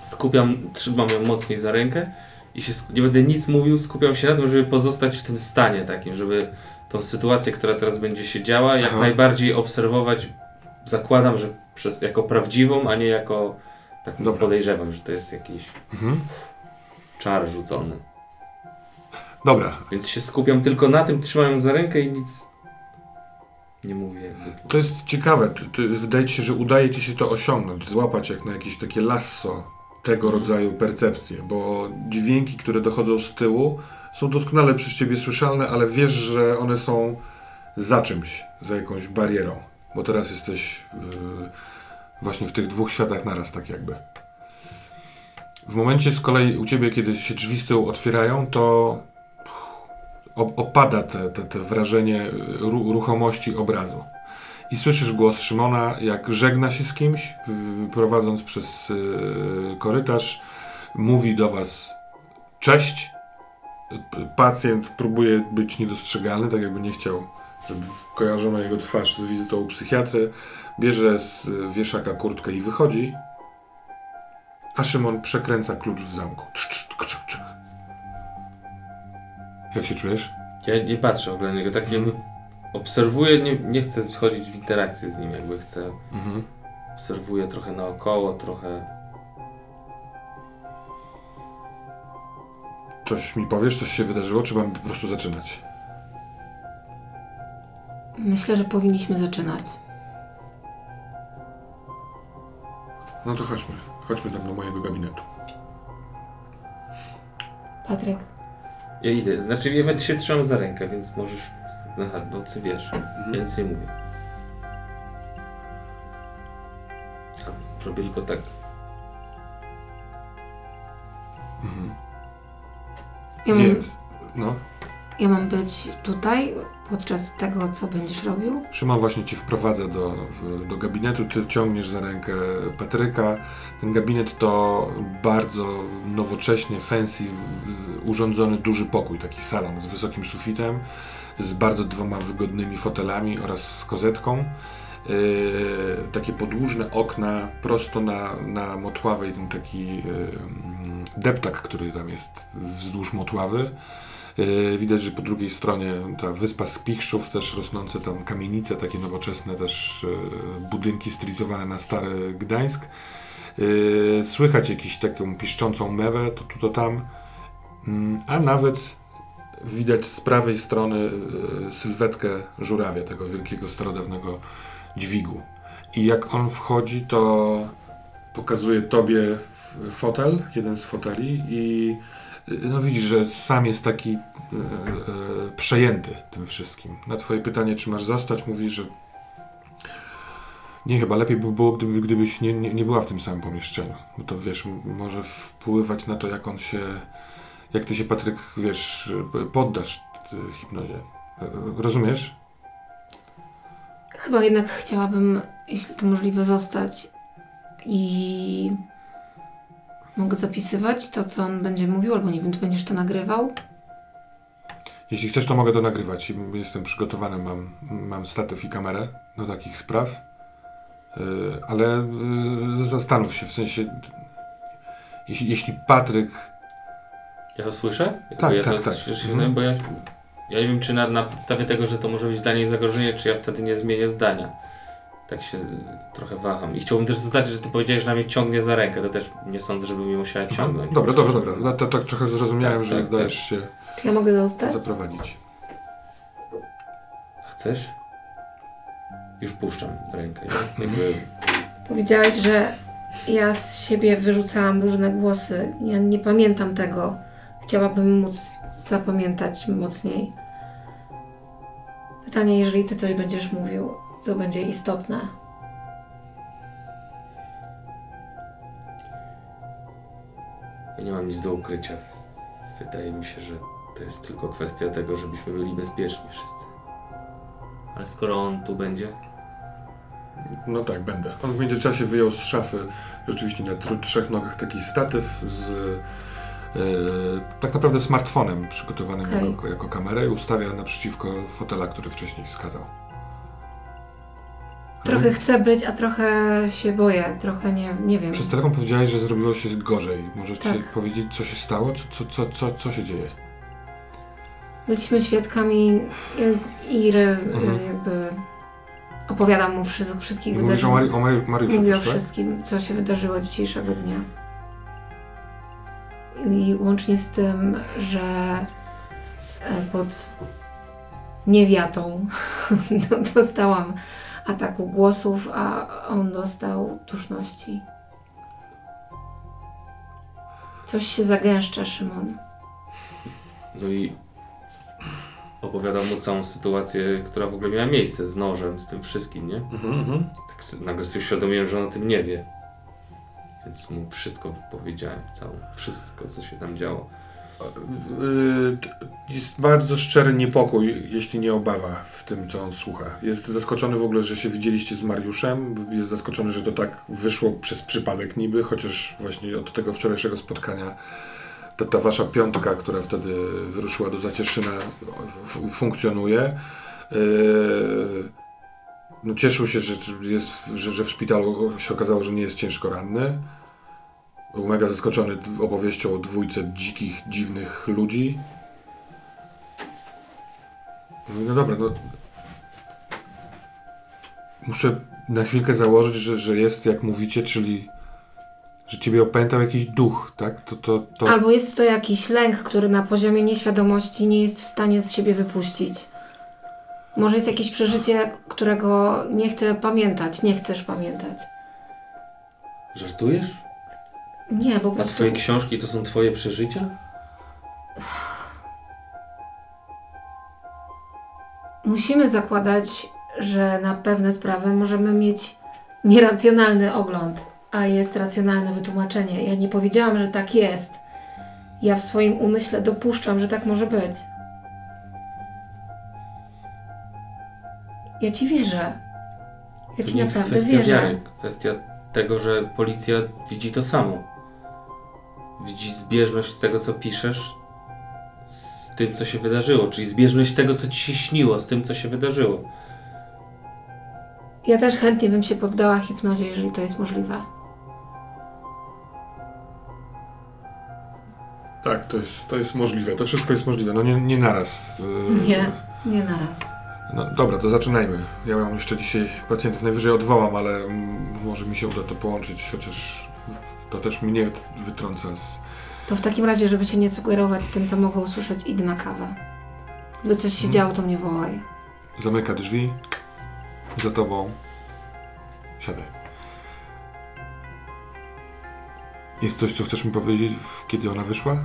skupiam, trzymam ją mocniej za rękę i się, nie będę nic mówił, skupiam się na tym, żeby pozostać w tym stanie takim, żeby tą sytuację, która teraz będzie się działa, jak Aha. najbardziej obserwować. Zakładam, że przez, jako prawdziwą, a nie jako tak Dobra. podejrzewam, że to jest jakiś Mhm. czar rzucony. Dobra, Więc się skupiam tylko na tym, trzymam ją za rękę i nic nie mówię. Jakby. To jest ciekawe. Wydaje ci się, że udaje ci się to osiągnąć, złapać jak na jakieś takie lasso tego Mhm. rodzaju percepcje, bo dźwięki, które dochodzą z tyłu, są doskonale przez ciebie słyszalne, ale wiesz, że one są za czymś, za jakąś barierą, bo teraz jesteś yy, właśnie w tych dwóch światach naraz, tak jakby. W momencie z kolei u ciebie, kiedy się drzwi z tyłu otwierają, to opada te, te, te wrażenie ru, ruchomości obrazu. I słyszysz głos Szymona, jak żegna się z kimś, prowadząc przez y, korytarz. Mówi do was cześć. Pacjent próbuje być niedostrzegalny, tak jakby nie chciał, żeby kojarzono jego twarz z wizytą u psychiatry. Bierze z wieszaka kurtkę i wychodzi. A Szymon przekręca klucz w zamku. Tk, tk, tk. Jak się czujesz? Ja nie patrzę w ogóle na niego, tak jakby obserwuję, nie, nie chcę wchodzić w interakcję z nim, jakby chcę, Mhm. obserwuję trochę naokoło, trochę... Coś mi powiesz, coś się wydarzyło, czy mam po prostu zaczynać? Myślę, że powinniśmy zaczynać. No to chodźmy. Chodźmy tam do mojego gabinetu. Patryk, Ja idę, znaczy ja będę się trzymał za rękę, więc możesz... Aha, no ty wiesz, ja Mhm. nic nie mówię. Robię tylko tak. Mhm. Ja Więc, no, ja mam być tutaj podczas tego, co będziesz robił? Szymon właśnie ci wprowadza do, do gabinetu, ty ciągniesz za rękę Patryka. Ten gabinet to bardzo nowocześnie, fancy, urządzony duży pokój, taki salon z wysokim sufitem, z bardzo dwoma wygodnymi fotelami oraz z kozetką. Yy, takie podłużne okna prosto na, na Motławej, ten taki yy, deptak, który tam jest wzdłuż Motławy. Yy, Widać, że po drugiej stronie ta wyspa Spichrzów, też rosnące tam kamienice, takie nowoczesne też yy, budynki stylizowane na stary Gdańsk. Yy, Słychać jakąś taką piszczącą mewę, to tu, to tam. Mm, A nawet widać z prawej strony sylwetkę żurawia, tego wielkiego starodawnego dźwigu. I jak on wchodzi, to pokazuje tobie fotel, jeden z foteli i no widzisz, że sam jest taki e, e, przejęty tym wszystkim. Na twoje pytanie, czy masz zostać, mówi, że nie, chyba lepiej by było, gdyby, gdybyś nie, nie, nie była w tym samym pomieszczeniu. Bo to, wiesz, może wpływać na to, jak on się, jak ty się, Patryk, wiesz, poddasz y, hipnozie. E, Rozumiesz? Chyba jednak chciałabym, jeśli to możliwe, zostać i mogę zapisywać to, co on będzie mówił, albo nie wiem, ty będziesz to nagrywał. Jeśli chcesz, to mogę to nagrywać. Jestem przygotowany, mam, mam statyw i kamerę do takich spraw. Yy, ale yy, zastanów się, w sensie, jeśli, jeśli Patryk. Ja to słyszę? Jakby Tak, ja tak, to tak. Się, Mhm. bo ja, ja nie wiem, czy na, na podstawie tego, że to może być dla niej zagrożenie, czy ja wtedy nie zmienię zdania. Tak się y, trochę waham. I chciałbym też zaznaczyć, że ty powiedziałeś, że na mnie ciągnie za rękę. To też nie sądzę, żeby mnie musiała ciągnąć. Dobra, dobra, dobra. No, to, tak trochę zrozumiałem, Tak, że tak, dajesz się Czy ja mogę zostać? zaprowadzić. Chcesz? Już puszczam rękę. Nie? Jakby, Powiedziałeś, że ja z siebie wyrzucałam różne głosy. Ja nie pamiętam tego. Chciałabym móc zapamiętać mocniej. Pytanie, jeżeli ty coś będziesz mówił, co będzie istotne. ja nie mam nic do ukrycia. Wydaje mi się, że to jest tylko kwestia tego, żebyśmy byli bezpieczni wszyscy. Ale skoro on tu będzie, No tak, będę. On w międzyczasie wyjął z szafy rzeczywiście na tr- trzech nogach taki statyw z e, tak naprawdę smartfonem przygotowanym Okej. jako, jako kamerę i ustawia naprzeciwko fotela, który wcześniej wskazał. Trochę chcę być, a trochę się boję. Trochę nie, nie wiem. Przez telefon powiedziałeś, że zrobiło się gorzej. Możesz Tak. powiedzieć, co się stało? Co, co, co, co, co się dzieje? Byliśmy świadkami i, i re, Mhm. jakby opowiadam mu wszy, wszystkich Mówisz o, wydarzeń. Mari- o Mari- Mariuszu, Mówię o tak? wszystkim, co się wydarzyło dzisiejszego dnia. I łącznie z tym, że e, pod niewiatą dostałam ataku głosów, a on dostał duszności. Coś się zagęszcza, Szymon. no i opowiadam mu całą sytuację, która w ogóle miała miejsce z nożem, z tym wszystkim, nie? Mhm, mhm. Tak nagle sobie uświadomiłem, że on o tym nie wie. Więc mu wszystko powiedziałem, całe, wszystko, co się tam działo. Yy, Jest bardzo szczery niepokój, jeśli nie obawa w tym, co on słucha. Jest zaskoczony w ogóle, że się widzieliście z Mariuszem. Jest zaskoczony, że to tak wyszło przez przypadek niby, chociaż właśnie od tego wczorajszego spotkania ta, ta wasza piątka, która wtedy wyruszyła do Zacieszyna, funkcjonuje. Yy, No cieszył się, że, jest, że, że w szpitalu się okazało, że nie jest ciężko ranny. Był mega zaskoczony opowieścią o dwójce dzikich, dziwnych ludzi. Mówi, No dobra, no. Muszę na chwilkę założyć, że, że jest jak mówicie, czyli że ciebie opętał jakiś duch, tak? To, to, to... Albo jest to jakiś lęk, który na poziomie nieświadomości nie jest w stanie z siebie wypuścić. Może jest jakieś przeżycie, którego nie chcę pamiętać, nie chcesz pamiętać. Żartujesz? Nie, po A prostu. twoje książki to są twoje przeżycia? musimy zakładać, że na pewne sprawy możemy mieć nieracjonalny ogląd, a jest racjonalne wytłumaczenie. Ja nie powiedziałam, że tak jest. Ja w swoim umyśle dopuszczam, że tak może być. Ja ci wierzę. Ja ci naprawdę wierzę. wiary. Kwestia tego, że policja widzi to samo. Widzi zbieżność tego, co piszesz z tym, co się wydarzyło. Czyli zbieżność tego, co ci się śniło z tym, co się wydarzyło. Ja też chętnie bym się poddała hipnozie, jeżeli to jest możliwe. Tak, to jest, to jest możliwe. To wszystko jest możliwe. No nie, nie naraz. Yy, Nie, nie naraz. No dobra, to zaczynajmy. Ja mam jeszcze dzisiaj pacjentów najwyżej odwołam, ale może mi się uda to połączyć, chociaż to też mnie wytrąca z... To w takim razie, żeby się nie sugerować tym, co mogę usłyszeć, idę na kawę. Gdyby coś się Mhm. działo, to mnie wołaj. Zamyka drzwi za tobą. Siadaj. Jest coś, co chcesz mi powiedzieć, kiedy ona wyszła?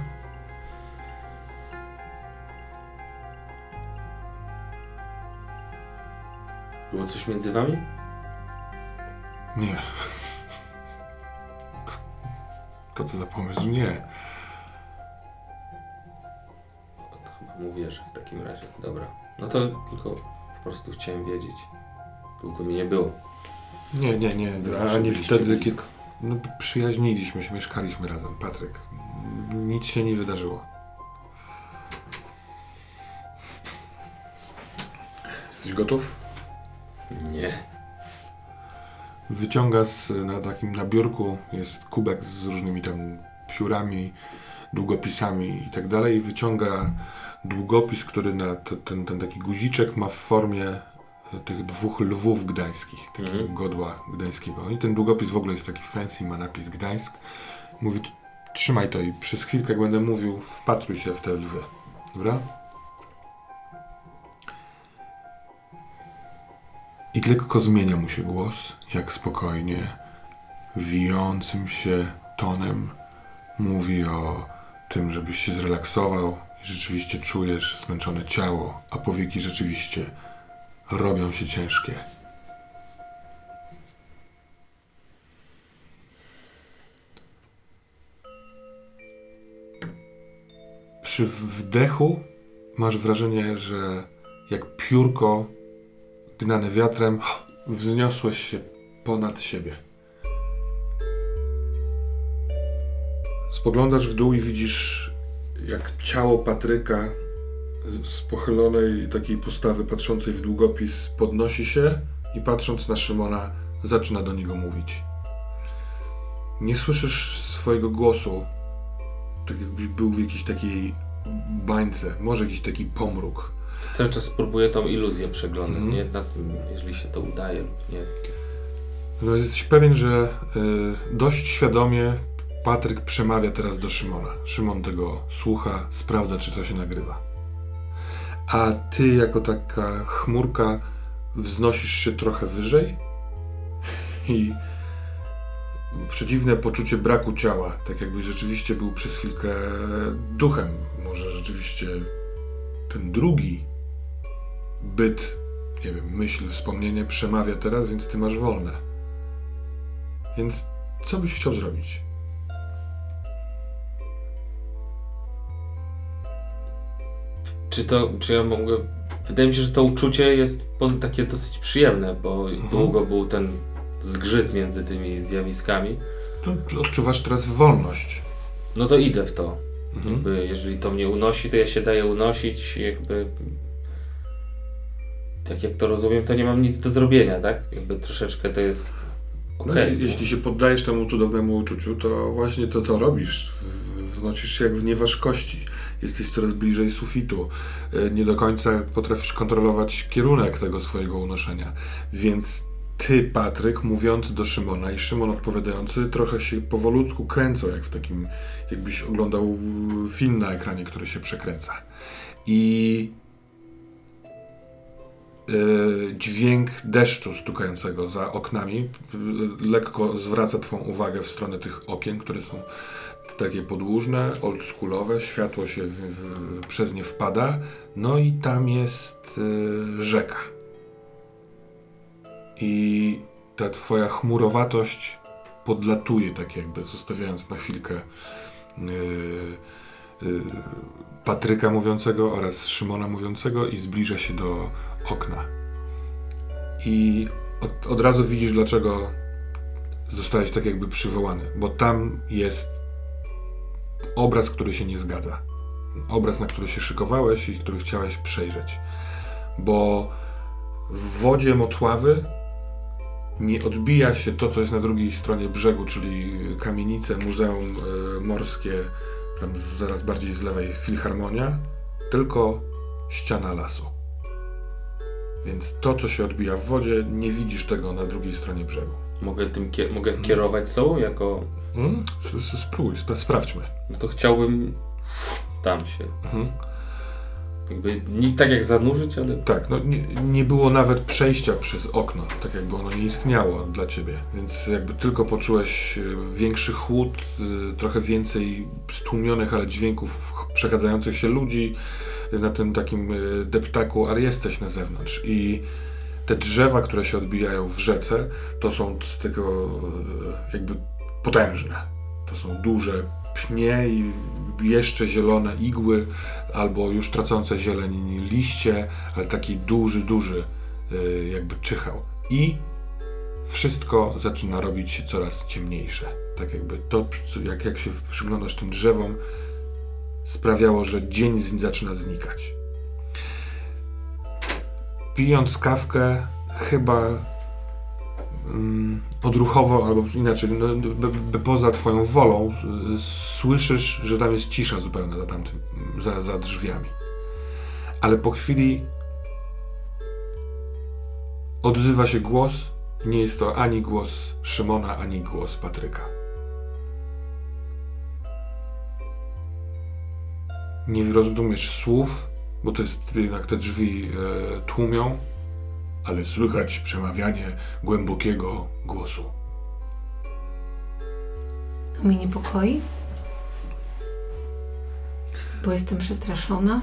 Było coś między wami? Nie. To to za pomysł? Nie. To chyba mu wierzę w takim razie. Dobra. No to tylko po prostu chciałem wiedzieć. Długo mi nie było. Nie, nie, nie. Wy A zawsze nie byliście wtedy, kiedy... blisko. No, przyjaźniliśmy się, mieszkaliśmy razem, Patryk. Nic się nie wydarzyło. Jesteś gotów? Nie. Wyciąga z, na takim na biurku jest kubek z różnymi tam piórami, długopisami i tak dalej. Wyciąga długopis, który na ten, ten taki guziczek ma w formie e, tych dwóch lwów gdańskich, takiego Mhm. godła gdańskiego. I ten długopis w ogóle jest taki fancy, ma napis Gdańsk. Mówi, trzymaj to i przez chwilkę, jak będę mówił, wpatruj się w te lwy. Dobra? I lekko zmienia mu się głos, jak spokojnie, wijącym się tonem mówi o tym, żebyś się zrelaksował i rzeczywiście czujesz zmęczone ciało, a powieki rzeczywiście robią się ciężkie. Przy wdechu masz wrażenie, że jak piórko gnane wiatrem, wzniosłeś się ponad siebie. Spoglądasz w dół i widzisz, jak ciało Patryka z pochylonej takiej postawy, patrzącej w długopis, podnosi się i patrząc na Szymona, zaczyna do niego mówić. Nie słyszysz swojego głosu, tak jakbyś był w jakiejś takiej bańce, może jakiś taki pomruk. Cały czas próbuję tą iluzję przeglądać. Mhm. Nie na tym, jeżeli się to udaje lub nie. Natomiast jesteś pewien, że y, dość świadomie Patryk przemawia teraz do Szymona. Szymon tego słucha, sprawdza, czy to się nagrywa. A ty, jako taka chmurka, wznosisz się trochę wyżej i przeciwne poczucie braku ciała, tak jakby rzeczywiście był przez chwilkę duchem. Może rzeczywiście ten drugi byt, nie wiem, myśl, wspomnienie przemawia teraz, więc ty masz wolne. Więc co byś chciał zrobić? Czy to, czy ja mogę... Wydaje mi się, że to uczucie jest takie dosyć przyjemne, bo Mhm. długo był ten zgrzyt między tymi zjawiskami. To odczuwasz teraz wolność. No to idę w to. Mhm. Jakby, jeżeli to mnie unosi, to ja się daję unosić, jakby... Tak jak to rozumiem, to nie mam nic do zrobienia, tak? Jakby troszeczkę to jest No, okej. i jeśli się poddajesz temu cudownemu uczuciu, to właśnie to to robisz. Wznosisz się jak w nieważkości. Jesteś coraz bliżej sufitu. E, Nie do końca potrafisz kontrolować kierunek tego swojego unoszenia. Więc ty, Patryk, mówiąc do Szymona i Szymon odpowiadający, trochę się powolutku kręcą, jak w takim, jakbyś oglądał film na ekranie, który się przekręca. I dźwięk deszczu stukającego za oknami y, lekko zwraca Twą uwagę w stronę tych okien, które są takie podłużne, oldschoolowe, światło się w, w, przez nie wpada, no i tam jest y, rzeka. I ta Twoja chmurowatość podlatuje, tak jakby, zostawiając na chwilkę yy, Patryka mówiącego oraz Szymona mówiącego i zbliża się do okna. I od, od razu widzisz, dlaczego zostałeś tak jakby przywołany, bo tam jest obraz, który się nie zgadza. Obraz, na który się szykowałeś i który chciałeś przejrzeć. Bo w wodzie Motławy nie odbija się to, co jest na drugiej stronie brzegu, czyli kamienice, muzeum y, morskie, tam zaraz bardziej z lewej filharmonia, tylko ściana lasu. Więc to, co się odbija w wodzie, nie widzisz tego na drugiej stronie brzegu. Mogę tym mogę hmm. kierować sobą jako. Hmm? Spróbuj, sprawdźmy. No to chciałbym tam się. Hmm. Jakby nie tak jak zanurzyć, ale. Tak, no nie, nie, było nawet przejścia przez okno, tak jakby ono nie istniało dla ciebie. Więc jakby tylko poczułeś e, większy chłód, e, trochę więcej stłumionych, ale dźwięków przechadzających się ludzi na tym takim e, deptaku, ale jesteś na zewnątrz. I te drzewa, które się odbijają w rzece, to są z tego jakby potężne. To są duże pnie i jeszcze zielone igły, albo już tracące zieleń liście, ale taki duży, duży y, jakby czyhał. I wszystko zaczyna robić się coraz ciemniejsze. Tak jakby to, jak, jak się przyglądasz tym drzewom, sprawiało, że dzień zaczyna znikać. Pijąc kawkę, chyba Mm, odruchowo, albo inaczej, no, poza twoją wolą, słyszysz, że tam jest cisza zupełna za tamtym, za, za drzwiami. Ale po chwili odzywa się głos nie jest to ani głos Szymona, ani głos Patryka. Nie rozumiesz słów, bo to jest jednak te drzwi e, tłumią ale słychać przemawianie głębokiego głosu. To mnie niepokoi, bo jestem przestraszona,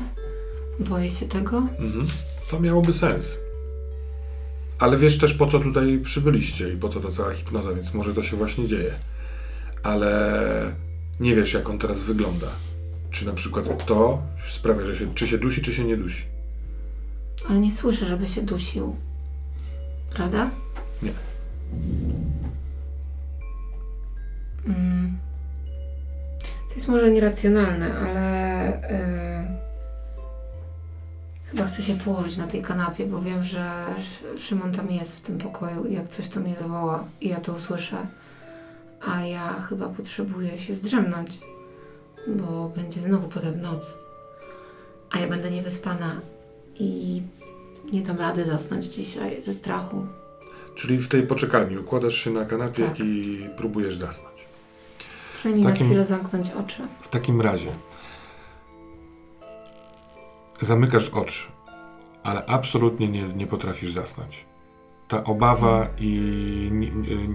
boję się tego. Mhm. To miałoby sens. Ale wiesz też, po co tutaj przybyliście i po co ta cała hipnoza, więc może to się właśnie dzieje. Ale nie wiesz, jak on teraz wygląda. Czy na przykład to sprawia, że się, czy się dusi, czy się nie dusi. Ale nie słyszę, żeby się dusił. Prawda? Nie. Mm. To jest może nieracjonalne, ale yy, chyba chcę się położyć na tej kanapie, bo wiem, że Szymon tam jest w tym pokoju i jak coś to mnie zawoła i ja to usłyszę, a ja chyba potrzebuję się zdrzemnąć, bo będzie znowu potem noc, a ja będę niewyspana i nie dam rady zasnąć dzisiaj ze strachu. Czyli w tej poczekalni układasz się na kanapie tak. i próbujesz zasnąć. Przynajmniej takim, na chwilę zamknąć oczy. W takim razie zamykasz oczy, ale absolutnie nie, nie potrafisz zasnąć. Ta obawa hmm. i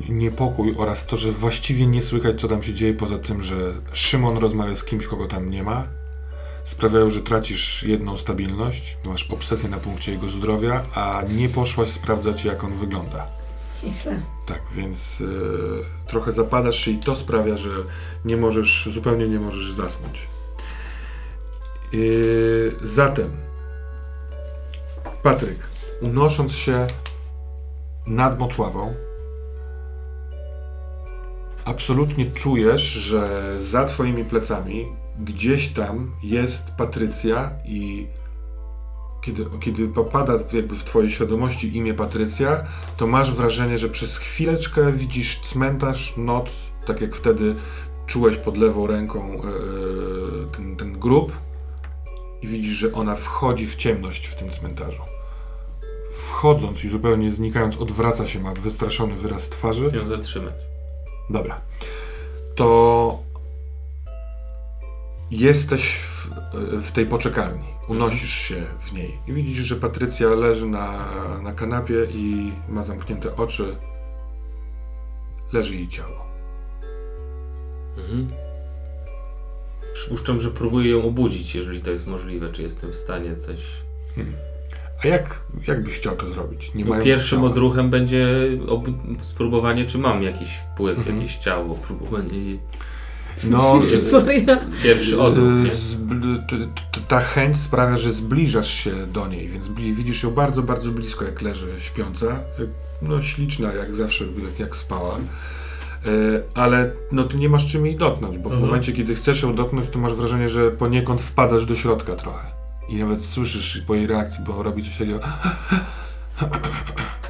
niepokój oraz to, że właściwie nie słychać, co tam się dzieje, poza tym, że Szymon rozmawia z kimś, kogo tam nie ma, sprawiają, że tracisz jedną stabilność, masz obsesję na punkcie jego zdrowia, a nie poszłaś sprawdzać, jak on wygląda. Źle. Tak, więc y, trochę zapadasz i to sprawia, że nie możesz, zupełnie nie możesz zasnąć. Y, zatem, Patryk, unosząc się nad Motławą, absolutnie czujesz, że za twoimi plecami gdzieś tam jest Patrycja i kiedy, kiedy popada jakby w twojej świadomości imię Patrycja, to masz wrażenie, że przez chwileczkę widzisz cmentarz, noc, tak jak wtedy czułeś pod lewą ręką yy, ten, ten grób i widzisz, że ona wchodzi w ciemność w tym cmentarzu. Wchodząc i zupełnie znikając, odwraca się, ma wystraszony wyraz twarzy. Ją zatrzymać. Dobra. To jesteś w w tej poczekalni. Unosisz się w niej i widzisz, że Patrycja leży na, na kanapie i ma zamknięte oczy. Leży jej ciało. Mhm. Przypuszczam, że próbuję ją obudzić, jeżeli to jest możliwe. Czy jestem w stanie coś. A jak, jak byś chciał to zrobić? No, pierwszym ciała. odruchem będzie spróbowanie, czy mam jakiś wpływ, Mhm. jakieś ciało. Próbowanie. No, Maria. Pierwszy odruch. Y, ta chęć sprawia, że zbliżasz się do niej, więc widzisz ją bardzo, bardzo blisko, jak leży śpiąca. No śliczna, jak zawsze, jak, jak spała. Y, Ale no, ty nie masz czym jej dotknąć, bo w Mhm. momencie, kiedy chcesz ją dotknąć, to masz wrażenie, że poniekąd wpadasz do środka trochę. I nawet słyszysz po jej reakcji, bo robi coś takiego.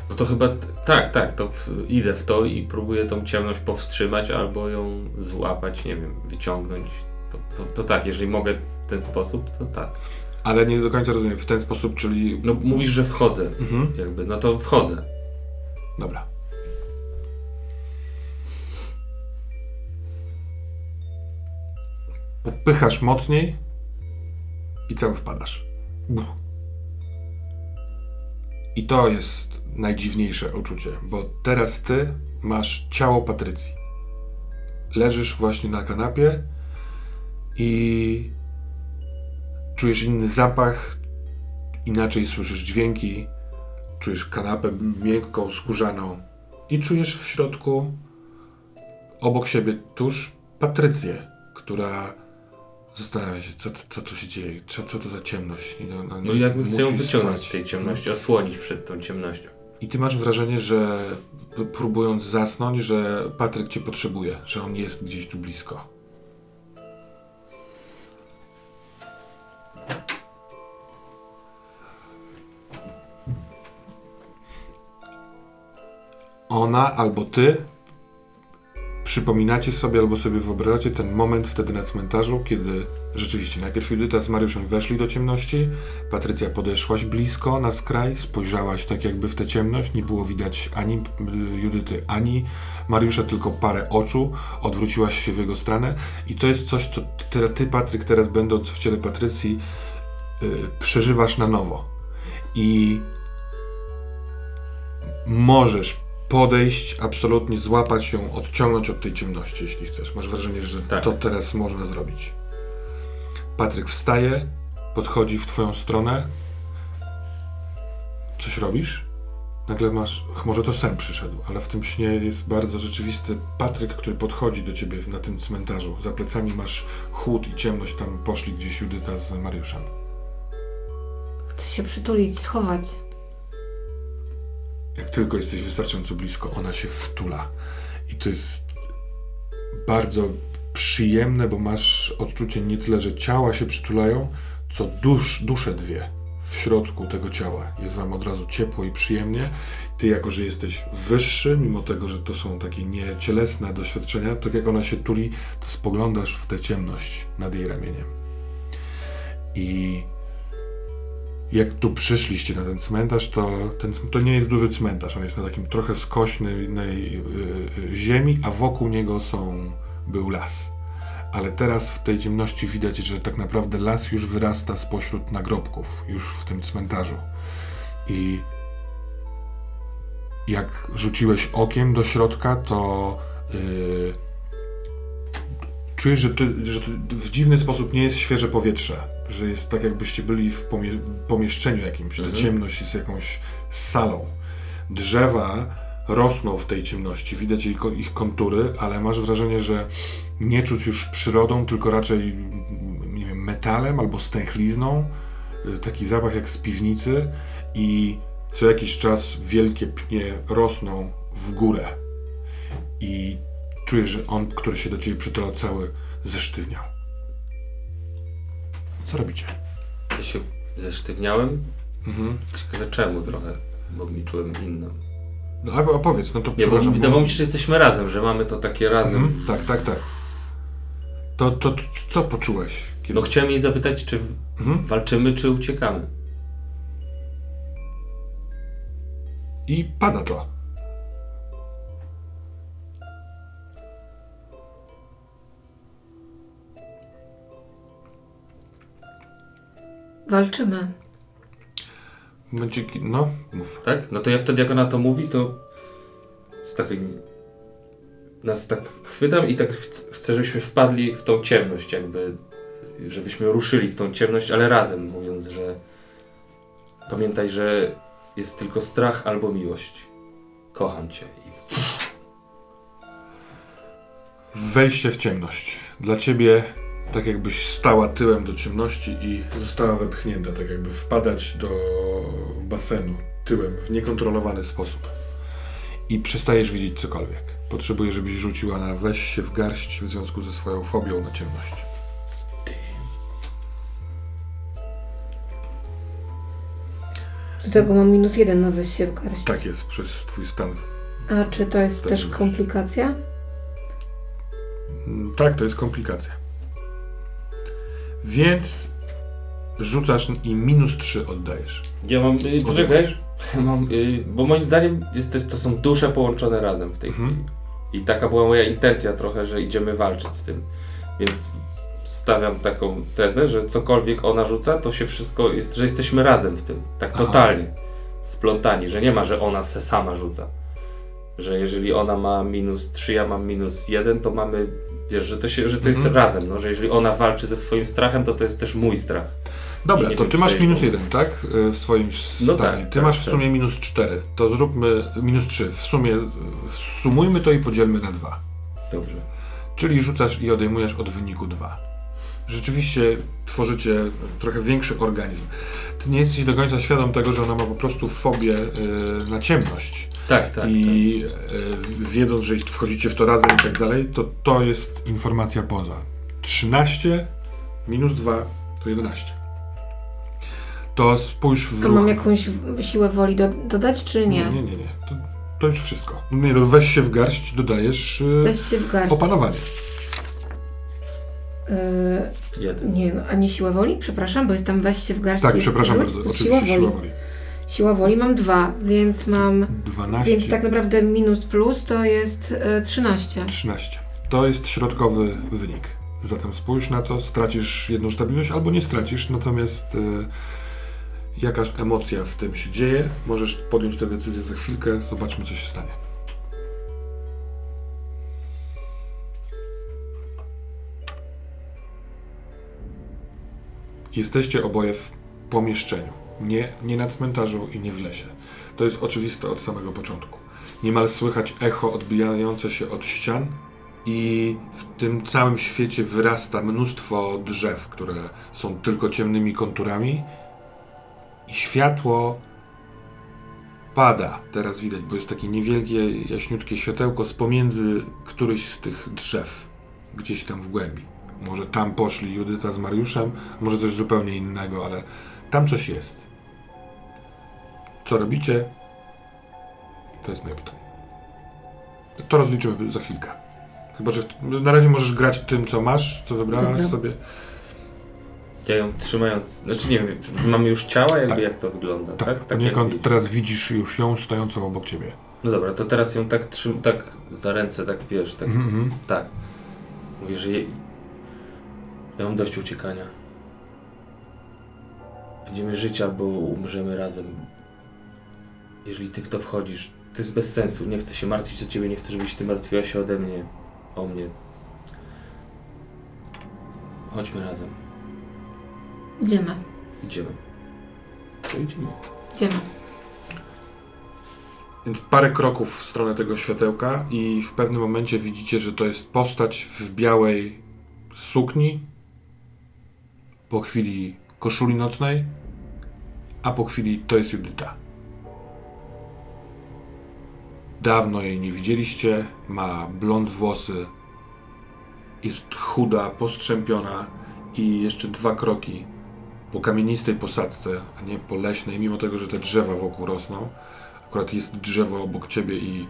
No to chyba tak, tak, to w, idę w to i próbuję tą ciemność powstrzymać albo ją złapać, nie wiem, wyciągnąć. To, to, to tak, jeżeli mogę w ten sposób, to tak. Ale nie do końca rozumiem, w ten sposób, czyli. No mówisz, że wchodzę, Mhm. jakby, no to wchodzę. Dobra. Popychasz mocniej i cały wpadasz. Buch. I to jest najdziwniejsze uczucie, bo teraz ty masz ciało Patrycji. Leżysz właśnie na kanapie i czujesz inny zapach, inaczej słyszysz dźwięki, czujesz kanapę miękką, skórzaną i czujesz w środku obok siebie tuż Patrycję, która zastanawia się, co, co tu się dzieje, co, co to za ciemność. Ona No i jakby chcę ją wyciągnąć z tej ciemności, osłonić przed tą ciemnością. I ty masz wrażenie, że próbując zasnąć, że Patryk cię potrzebuje, że on jest gdzieś tu blisko. Ona albo ty przypominacie sobie albo sobie wyobrażacie ten moment wtedy na cmentarzu, kiedy rzeczywiście najpierw Judyta z Mariuszem weszli do ciemności, Patrycja podeszłaś blisko na skraj, spojrzałaś tak jakby w tę ciemność, nie było widać ani y, Judyty, ani Mariusza, tylko parę oczu, odwróciłaś się w jego stronę i to jest coś, co ty, ty Patryk, teraz będąc w ciele Patrycji, y, przeżywasz na nowo. I możesz podejść, absolutnie złapać ją, odciągnąć od tej ciemności, jeśli chcesz. Masz wrażenie, że Tak. to teraz można zrobić. Patryk wstaje, podchodzi w twoją stronę. Coś robisz? Nagle masz, może to sen przyszedł, ale w tym śnie jest bardzo rzeczywisty Patryk, który podchodzi do ciebie na tym cmentarzu. Za plecami masz chłód i ciemność, tam poszli gdzieś Judyta z Mariuszem. Chcę się przytulić, schować. Jak tylko jesteś wystarczająco blisko, ona się wtula. I to jest bardzo przyjemne, bo masz odczucie nie tyle, że ciała się przytulają, co dusz, dusze dwie w środku tego ciała. Jest wam od razu ciepło i przyjemnie. Ty, jako że jesteś wyższy, mimo tego, że to są takie niecielesne doświadczenia, to jak ona się tuli, to spoglądasz w tę ciemność nad jej ramieniem. I jak tu przyszliście na ten cmentarz, to ten, to nie jest duży cmentarz, on jest na takim trochę skośnej y, y, ziemi, a wokół niego są, był las. Ale teraz w tej ciemności widać, że tak naprawdę las już wyrasta spośród nagrobków, już w tym cmentarzu. I jak rzuciłeś okiem do środka, to y, czujesz, że, ty, że to w dziwny sposób nie jest świeże powietrze, że jest tak jakbyście byli w pomie- pomieszczeniu jakimś, ta Mhm. ciemność jest jakąś salą. Drzewa rosną w tej ciemności, widać ich, ich kontury, ale masz wrażenie, że nie czuć już przyrodą, tylko raczej nie wiem, metalem albo stęchlizną, taki zapach jak z piwnicy i co jakiś czas wielkie pnie rosną w górę i czujesz, że on, który się do ciebie przytula cały, zesztywniał. Co robicie? Ja się zesztywniałem. Mhm. Ciekawe czemu trochę, bo mi czułem inną. No a, a powiedz, no to Nie, bo wydawało mi się, że jesteśmy razem, że mamy to takie razem. Mhm. Tak, tak, tak. To, to, to co poczułeś? Kiedy... No chciałem jej zapytać, czy Mhm. walczymy, czy uciekamy. I pada to. Walczymy. Momencie, ki- no, mów. Tak? No to ja wtedy jak ona to mówi, to z takim nas tak chwytam i tak ch- chcę, żebyśmy wpadli w tą ciemność jakby, żebyśmy ruszyli w tą ciemność, ale razem mówiąc, że pamiętaj, że jest tylko strach albo miłość. Kocham cię. I Wejście w ciemność. Dla ciebie tak jakbyś stała tyłem do ciemności i została wepchnięta, tak jakby wpadać do basenu tyłem w niekontrolowany sposób. I przestajesz widzieć cokolwiek. Potrzebuję, żebyś rzuciła na weź się w garść w związku ze swoją fobią na ciemność. Do tego mam minus jeden na weź się w garść. Tak jest, przez twój stan. A czy to jest też Stabilność. komplikacja? Mm, Tak, to jest komplikacja. Więc rzucasz i minus 3 oddajesz. Ja mam, y, poczekaj, mam, y, bo moim zdaniem jest, to- to są dusze połączone razem w tej Mhm. chwili. I taka była moja intencja trochę, że idziemy walczyć z tym. Więc stawiam taką tezę, że cokolwiek ona rzuca, to się wszystko, jest, że jesteśmy razem w tym. Tak Aha. totalnie. Splątani, że nie ma, że ona se sama rzuca. Że jeżeli ona ma minus 3, ja mam minus 1, to mamy, wiesz, że to, się, że to jest Mhm. razem. No, że jeżeli ona walczy ze swoim strachem, to to jest też mój strach. Dobra, to wiem, ty masz minus pomysł. 1, tak? Y, W swoim No stanie. tak, ty tak, masz w tak. sumie minus 4. To zróbmy minus 3. W sumie sumujmy to i podzielmy na 2. Dobrze. Czyli rzucasz i odejmujesz od wyniku 2. Rzeczywiście tworzycie trochę większy organizm. Ty nie jesteś do końca świadom tego, że ona ma po prostu fobię y, na ciemność. Tak, tak. I y, wiedząc, że jeśli wchodzicie w to razem i tak dalej, to to jest informacja poza. 13 minus 2 to 11. To spójrz w ruch. mam jakąś siłę woli do, dodać, czy nie? Nie, nie, nie. nie. To, to już wszystko. Nie, no, weź się w garść, dodajesz y, Weź się w garść. opanowanie. Yy, Jeden. nie, no, a nie siłę woli? Przepraszam, bo jest tam weź się w garść. Tak, przepraszam rzut. bardzo. Siła Oczywiście woli. siła woli. Siła woli mam dwa, więc mam. 12, Więc tak naprawdę minus plus to jest y, 13. 13. To jest środkowy wynik. Zatem spójrz na to, stracisz jedną stabilność albo nie stracisz, natomiast y, jakaś emocja w tym się dzieje. Możesz podjąć tę decyzję za chwilkę, zobaczmy co się stanie. Jesteście oboje w pomieszczeniu. Nie, nie na cmentarzu i nie w lesie. To jest oczywiste od samego początku. Niemal słychać echo odbijające się od ścian i w tym całym świecie wyrasta mnóstwo drzew, które są tylko ciemnymi konturami i światło pada. Teraz widać, bo jest takie niewielkie, jaśniutkie światełko z pomiędzy któryś z tych drzew, gdzieś tam w głębi. Może tam poszli Judyta z Mariuszem, może coś zupełnie innego, ale tam coś jest. Co robicie? To jest moje pytanie. To rozliczymy za chwilkę. Chyba, że na razie możesz grać tym, co masz, co wybrałaś Dobra. sobie. Ja ją trzymając, znaczy nie wiem, mamy już ciała, jakby Tak. jak to wygląda, tak? Tak, tak teraz widzisz już ją stojącą obok ciebie. No dobra, to teraz ją tak trzym, tak za ręce, tak wiesz, tak, Mhm, mhm. tak. Mówię, że jej, ja mam dość uciekania. Będziemy żyć albo umrzemy razem. Jeżeli ty w to wchodzisz, to jest bez sensu. Nie chcę się martwić o ciebie, nie chcę, żebyś ty martwiła się ode mnie, o mnie. Chodźmy razem. Idziemy. Idziemy. To idziemy. Idziemy. Więc parę kroków w stronę tego światełka i w pewnym momencie widzicie, że to jest postać w białej sukni, po chwili koszuli nocnej, a po chwili to jest Judyta. Dawno jej nie widzieliście, ma blond włosy, jest chuda, postrzępiona i jeszcze dwa kroki po kamienistej posadzce, a nie po leśnej, mimo tego, że te drzewa wokół rosną. Akurat jest drzewo obok ciebie i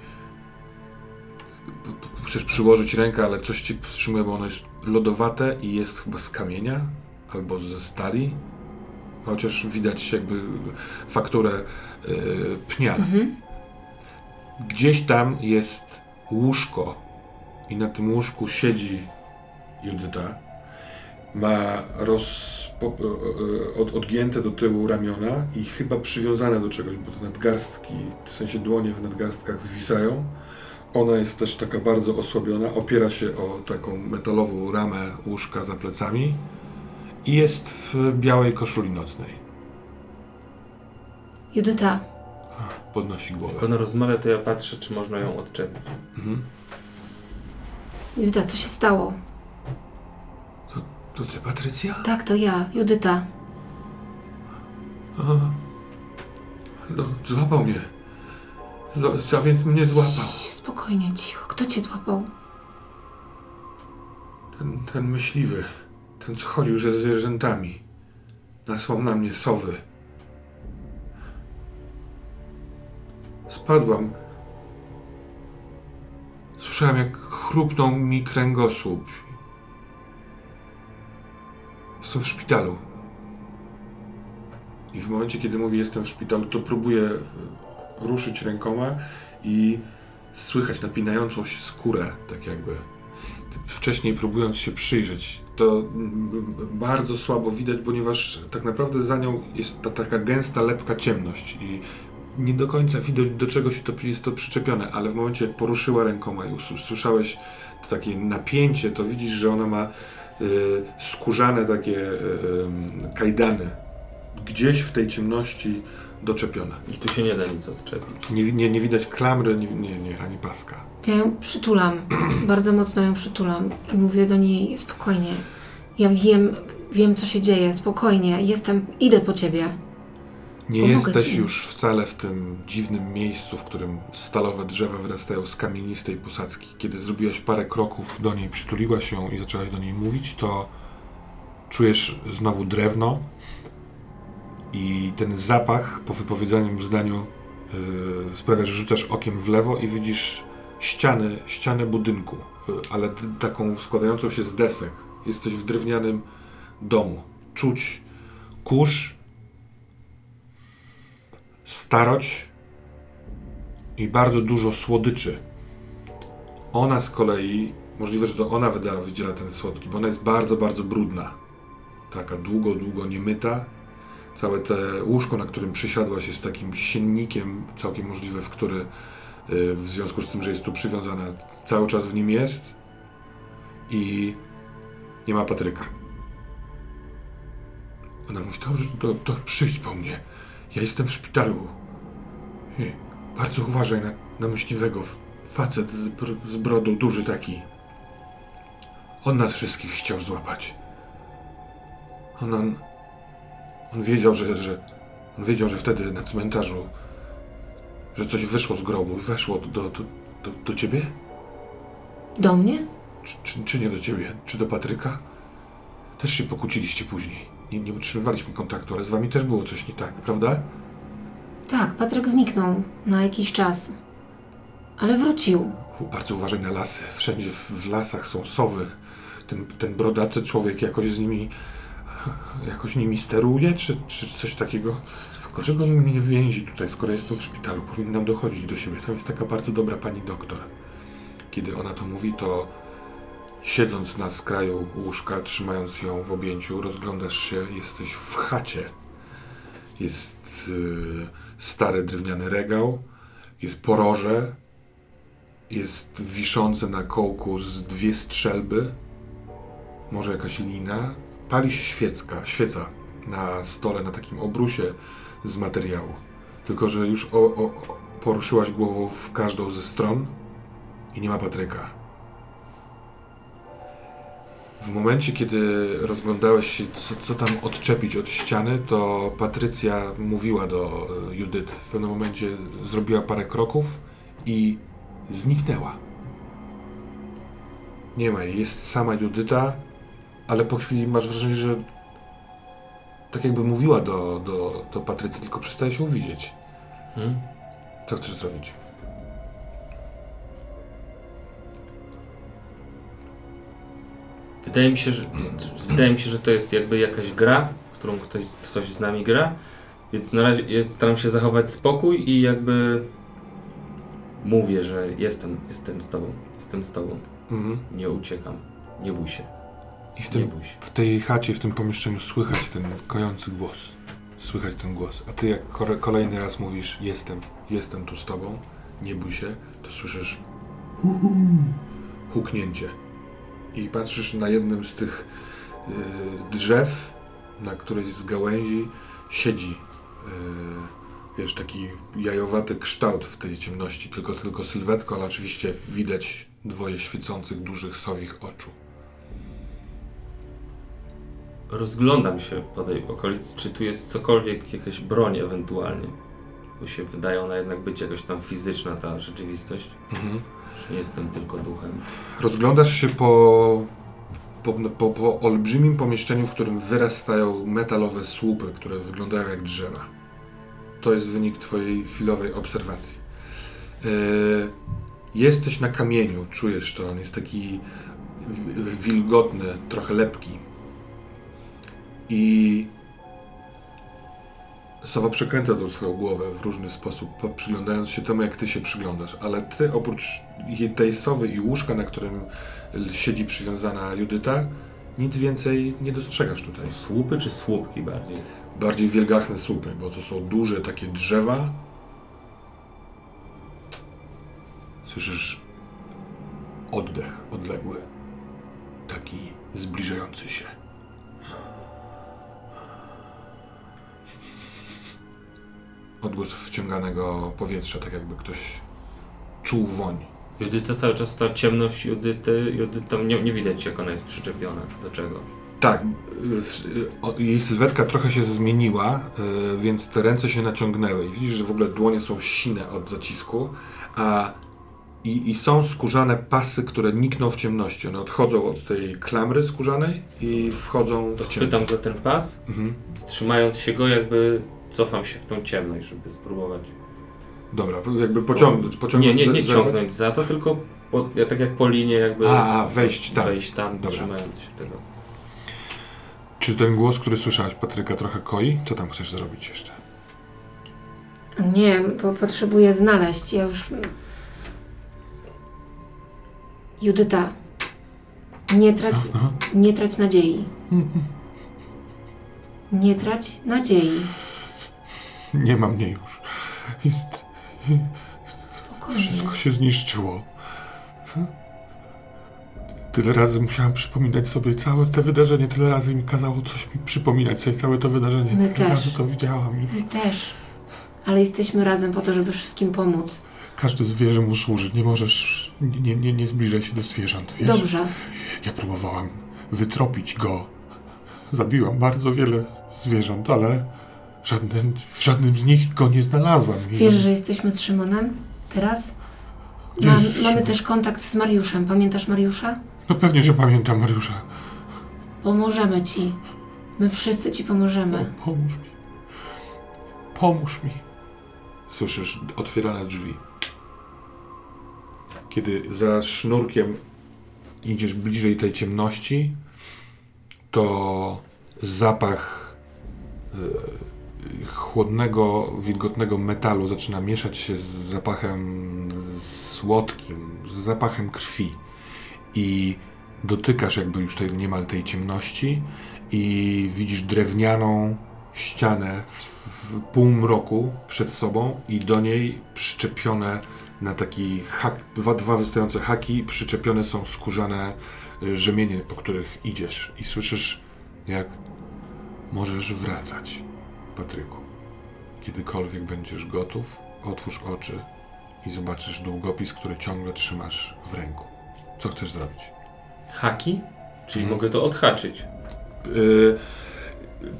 chcesz przyłożyć rękę, ale coś ci wstrzymuje, bo ono jest lodowate i jest chyba z kamienia albo ze stali. Chociaż widać jakby fakturę yy, pnia. Mhm. Gdzieś tam jest łóżko i na tym łóżku siedzi Judyta Ma roz, e, e, od, odgięte do tyłu ramiona i chyba przywiązane do czegoś, bo te nadgarstki, w sensie dłonie w nadgarstkach zwisają. Ona jest też taka bardzo osłabiona, opiera się o taką metalową ramę łóżka za plecami i jest w białej koszuli nocnej. Judyta, Podnosi głowę. Jak ona rozmawia, to ja patrzę, czy można ją odczepić. Mhm. Judyta, co się stało? To ty, Patrycja? Tak, to ja, Judyta. A, no, złapał mnie. Z- A więc mnie złapał. Cii, Spokojnie, cicho. Kto cię złapał? Ten, ten myśliwy. Ten, co chodził ze zwierzętami. Nasłał na mnie sowy. Spadłam. Słyszałem, jak chrupnął mi kręgosłup. Jestem w szpitalu. I w momencie, kiedy mówię jestem w szpitalu, to próbuję e, ruszyć rękoma i słychać napinającą się skórę, tak jakby. Wcześniej próbując się przyjrzeć, to bardzo słabo widać, ponieważ tak naprawdę za nią jest ta taka gęsta, lepka ciemność i nie do końca widać, do czego się to jest to przyczepione, ale w momencie, jak poruszyła rękoma i usły- słyszałeś to takie napięcie, to widzisz, że ona ma y, skórzane takie y, y, kajdany gdzieś w tej ciemności doczepione. I tu się nie da nic odczepić. Nie, nie, nie widać klamry, nie, nie, nie, ani paska. Ja ją przytulam. Bardzo mocno ją przytulam. I mówię do niej spokojnie. Ja wiem, wiem co się dzieje. Spokojnie. Jestem, idę po ciebie. Nie jesteś już wcale w tym dziwnym miejscu, w którym stalowe drzewa wyrastają z kamienistej posadzki. Kiedy zrobiłaś parę kroków do niej, przytuliłaś ją i zaczęłaś do niej mówić, to czujesz znowu drewno i ten zapach po wypowiedzianym zdaniu yy, sprawia, że rzucasz okiem w lewo i widzisz ściany, ściany budynku, yy, ale taką składającą się z desek. Jesteś w drewnianym domu. Czuć kurz, starość i bardzo dużo słodyczy. Ona z kolei, możliwe, że to ona wydziela ten słodki, bo ona jest bardzo, bardzo brudna. Taka długo, długo niemyta. Całe te łóżko, na którym przysiadłaś, jest takim siennikiem, całkiem możliwe, w który y, w związku z tym, że jest tu przywiązana, cały czas w nim jest i nie ma Patryka. Ona mówi, dobrze, to, to przyjdź po mnie. Ja jestem w szpitalu. Bardzo uważaj na, na myśliwego. Facet z, z brodą, duży taki. On nas wszystkich chciał złapać. On, on, on wiedział, że, że on wiedział, że wtedy na cmentarzu, że coś wyszło z grobu i weszło do, do, do, do, do ciebie? Do mnie? Czy, czy, czy nie do ciebie? Czy do Patryka? Też się pokłóciliście później. Nie, nie utrzymywaliśmy kontaktu, ale z wami też było coś nie tak, prawda? Tak, Patryk zniknął na jakiś czas. Ale wrócił. Bardzo uważaj na lasy. Wszędzie w, w lasach są sowy. Ten, ten brodaty człowiek jakoś z nimi jakoś nimi steruje, czy, czy coś takiego? Dlaczego on mnie więzi tutaj, skoro jestem w szpitalu? Powinnam dochodzić do siebie. Tam jest taka bardzo dobra pani doktor. Kiedy ona to mówi, to siedząc na skraju łóżka, trzymając ją w objęciu, rozglądasz się, jesteś w chacie. Jest y, stary drewniany regał, jest poroże, jest wiszące na kołku z dwie strzelby, może jakaś lina. Pali się świecka, świeca na stole, na takim obrusie z materiału. Tylko, że już o, o, poruszyłaś głową w każdą ze stron i nie ma Patryka. W momencie, kiedy rozglądałeś się, co, co tam odczepić od ściany, to Patrycja mówiła do e, Judyty. W pewnym momencie zrobiła parę kroków i zniknęła. Nie ma jej, jest sama Judyta, ale po chwili masz wrażenie, że tak jakby mówiła do, do, do Patrycji, tylko przestaje się widzieć. Hmm? Co chcesz zrobić? Wydaje mi się, że, wydaje mi się, że to jest jakby jakaś gra, w którą ktoś coś z nami gra, więc na razie jest, staram się zachować spokój i jakby mówię, że jestem, jestem z tobą, jestem z tobą, Mhm. nie uciekam, nie bój się. I w, Nie tym, bój się. w tej chacie, w tym pomieszczeniu słychać ten kojący głos. Słychać ten głos. A ty jak kolejny raz mówisz jestem, jestem tu z tobą, nie bój się, to słyszysz uhu, huknięcie. I patrzysz na jednym z tych y, drzew, na którejś z gałęzi siedzi y, wiesz, taki jajowaty kształt w tej ciemności, tylko, tylko sylwetko, ale oczywiście widać dwoje świecących, dużych, sowich oczu. Rozglądam się po tej okolicy, czy tu jest cokolwiek, jakaś broń ewentualnie. Bo się wydaje ona jednak być jakoś tam fizyczna, ta rzeczywistość. Mhm. Że jestem tylko duchem. Rozglądasz się po, po, po, po olbrzymim pomieszczeniu, w którym wyrastają metalowe słupy, które wyglądają jak drzewa. To jest wynik Twojej chwilowej obserwacji. Yy, jesteś na kamieniu, czujesz to, on jest taki wi- wilgotny, trochę lepki. I Sowa przekręca tą swoją głowę w różny sposób, po- przyglądając się temu, jak ty się przyglądasz, ale ty oprócz tej sowy i łóżka, na którym siedzi przywiązana Judyta, nic więcej nie dostrzegasz tutaj. To słupy czy słupki bardziej? Bardziej wielgachne słupy, bo to są duże takie drzewa. Słyszysz oddech odległy, taki zbliżający się. Odgłos wciąganego powietrza, tak jakby ktoś czuł woń. Judyta cały czas ta ciemność Judyty, Judyta nie, nie widać jak ona jest przyczepiona. Do czego? Tak, jej sylwetka trochę się zmieniła, y, więc te ręce się naciągnęły. I widzisz, że w ogóle dłonie są sine od zacisku, a i, i są skórzane pasy, które nikną w ciemności. One odchodzą od tej klamry skórzanej i wchodzą To w chwytam ciemność. za ten pas, Mhm. trzymając się go jakby cofam się w tą ciemność, żeby spróbować. Dobra, jakby pociągnąć. Nie, pociągnąć nie, nie za- ciągnąć za to, tylko po, ja tak jak po linie jakby A, a, wejść tam. wejść tam Dobra. trzymając się tego. Czy ten głos, który słyszałaś, Patryka, trochę koi? Co tam chcesz zrobić jeszcze? Nie, bo potrzebuję znaleźć. Ja już. Judyta, nie trać, Aha. nie trać nadziei. Nie trać nadziei. Nie ma mnie już. Jest, Spokojnie. Wszystko się zniszczyło. Tyle razy musiałam przypominać sobie całe te wydarzenie, tyle razy mi kazało coś mi przypominać sobie całe to wydarzenie. My tyle też. razy to widziałam już. My też. Ale jesteśmy razem po to, żeby wszystkim pomóc. Każde zwierzę mu służy. Nie możesz, nie, nie, nie zbliżaj się do zwierząt, wiesz? Dobrze. Ja próbowałam wytropić go. Zabiłam bardzo wiele zwierząt, ale żaden, w żadnym z nich go nie znalazłam. Wiesz, że jesteśmy z Szymonem? Teraz? Gdzie Ma, jest mamy też kontakt z Mariuszem. Pamiętasz Mariusza? No pewnie, że pamiętam Mariusza. Pomożemy ci. My wszyscy ci pomożemy. O, pomóż mi. Pomóż mi. Słyszysz otwierane drzwi. Kiedy za sznurkiem idziesz bliżej tej ciemności, to zapach e, chłodnego, wilgotnego metalu zaczyna mieszać się z zapachem słodkim, z zapachem krwi. I dotykasz jakby już tej, niemal tej ciemności i widzisz drewnianą ścianę w, w półmroku przed sobą i do niej przyczepione na taki hak, dwa, dwa wystające haki, przyczepione są skórzane y, rzemienie, po których idziesz i słyszysz jak możesz wracać, Patryku. Kiedykolwiek będziesz gotów, otwórz oczy i zobaczysz długopis, który ciągle trzymasz w ręku. Co chcesz zrobić? Haki? Czyli Mhm. mogę to odhaczyć. Y,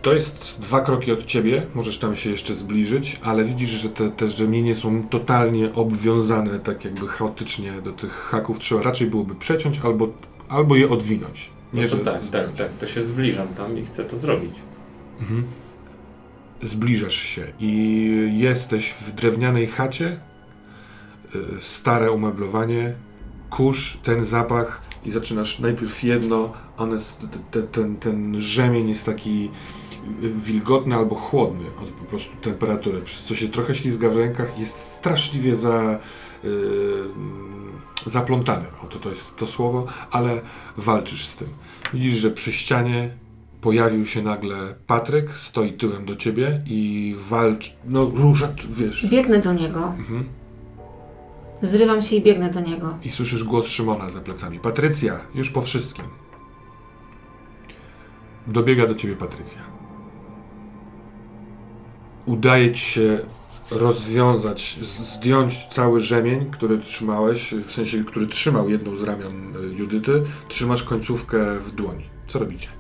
To jest dwa kroki od ciebie, możesz tam się jeszcze zbliżyć, ale widzisz, że te, te rzemienie są totalnie obwiązane, tak jakby chaotycznie do tych haków. Trzeba raczej byłoby przeciąć albo, albo je odwinąć. No to tak, tak, tak, to się zbliżam tam i chcę to zrobić. Mhm. Zbliżasz się i jesteś w drewnianej chacie, y, stare umeblowanie, kurz, ten zapach i zaczynasz najpierw jedno, one, ten, ten, ten rzemień jest taki wilgotny albo chłodny od po prostu temperatury, przez co się trochę ślizga w rękach, jest straszliwie za, y, zaplątany, oto to jest to słowo, ale walczysz z tym. Widzisz, że przy ścianie pojawił się nagle Patryk, stoi tyłem do ciebie i walczy, no rusza, wiesz. Biegnę do niego. Mhm. Zrywam się i biegnę do niego. I słyszysz głos Szymona za plecami. Patrycja, już po wszystkim. Dobiega do ciebie Patrycja. Udaje ci się rozwiązać, zdjąć cały rzemień, który trzymałeś, w sensie, który trzymał jedną z ramion y, Judyty. Trzymasz końcówkę w dłoni. Co robicie?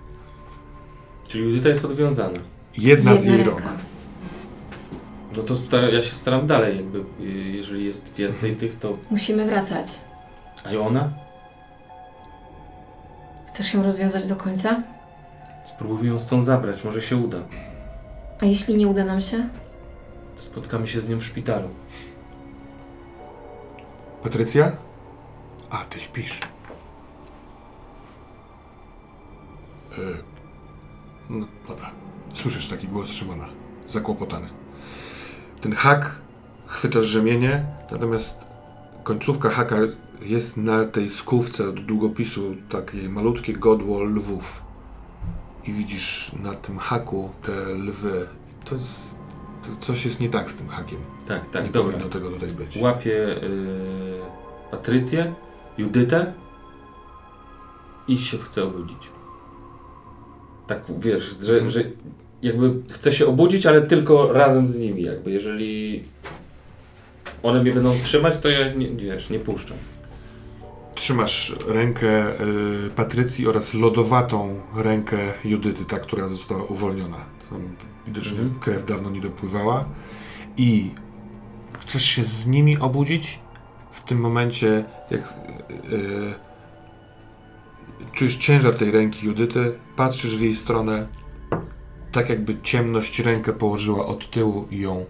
Czyli Judyta jest odwiązana. Jedna, z Jedna jej ręka. rąk. No to stara, ja się staram dalej, jakby, y, jeżeli jest więcej tych, to... Musimy wracać. A i ona? Chcesz się rozwiązać do końca? Spróbujmy ją stąd zabrać, może się uda. A jeśli nie uda nam się? Spotkamy się z nią w szpitalu. Patrycja? A, ty śpisz. E, no dobra. Słyszysz taki głos Szymona. Zakłopotany. Ten hak chwytasz rzemienie, natomiast końcówka haka jest na tej skówce od długopisu takie malutkie godło lwów. I widzisz na tym haku te lwy. To, jest, to coś jest nie tak z tym hakiem. Tak, tak, nie dobra. powinno tego tutaj być. Łapię y, Patrycję, Judytę i się chcę obudzić. Tak, wiesz, że, że jakby chcę się obudzić, ale tylko razem z nimi, jakby, jeżeli one mnie będą trzymać, to ja, nie, wiesz, nie puszczam. Trzymasz rękę y, Patrycji oraz lodowatą rękę Judyty, ta, która została uwolniona. Tam widocznie Mhm. krew dawno nie dopływała. I chcesz się z nimi obudzić? W tym momencie, jak y, y, czujesz ciężar tej ręki Judyty, patrzysz w jej stronę, tak jakby ciemność rękę położyła od tyłu i ją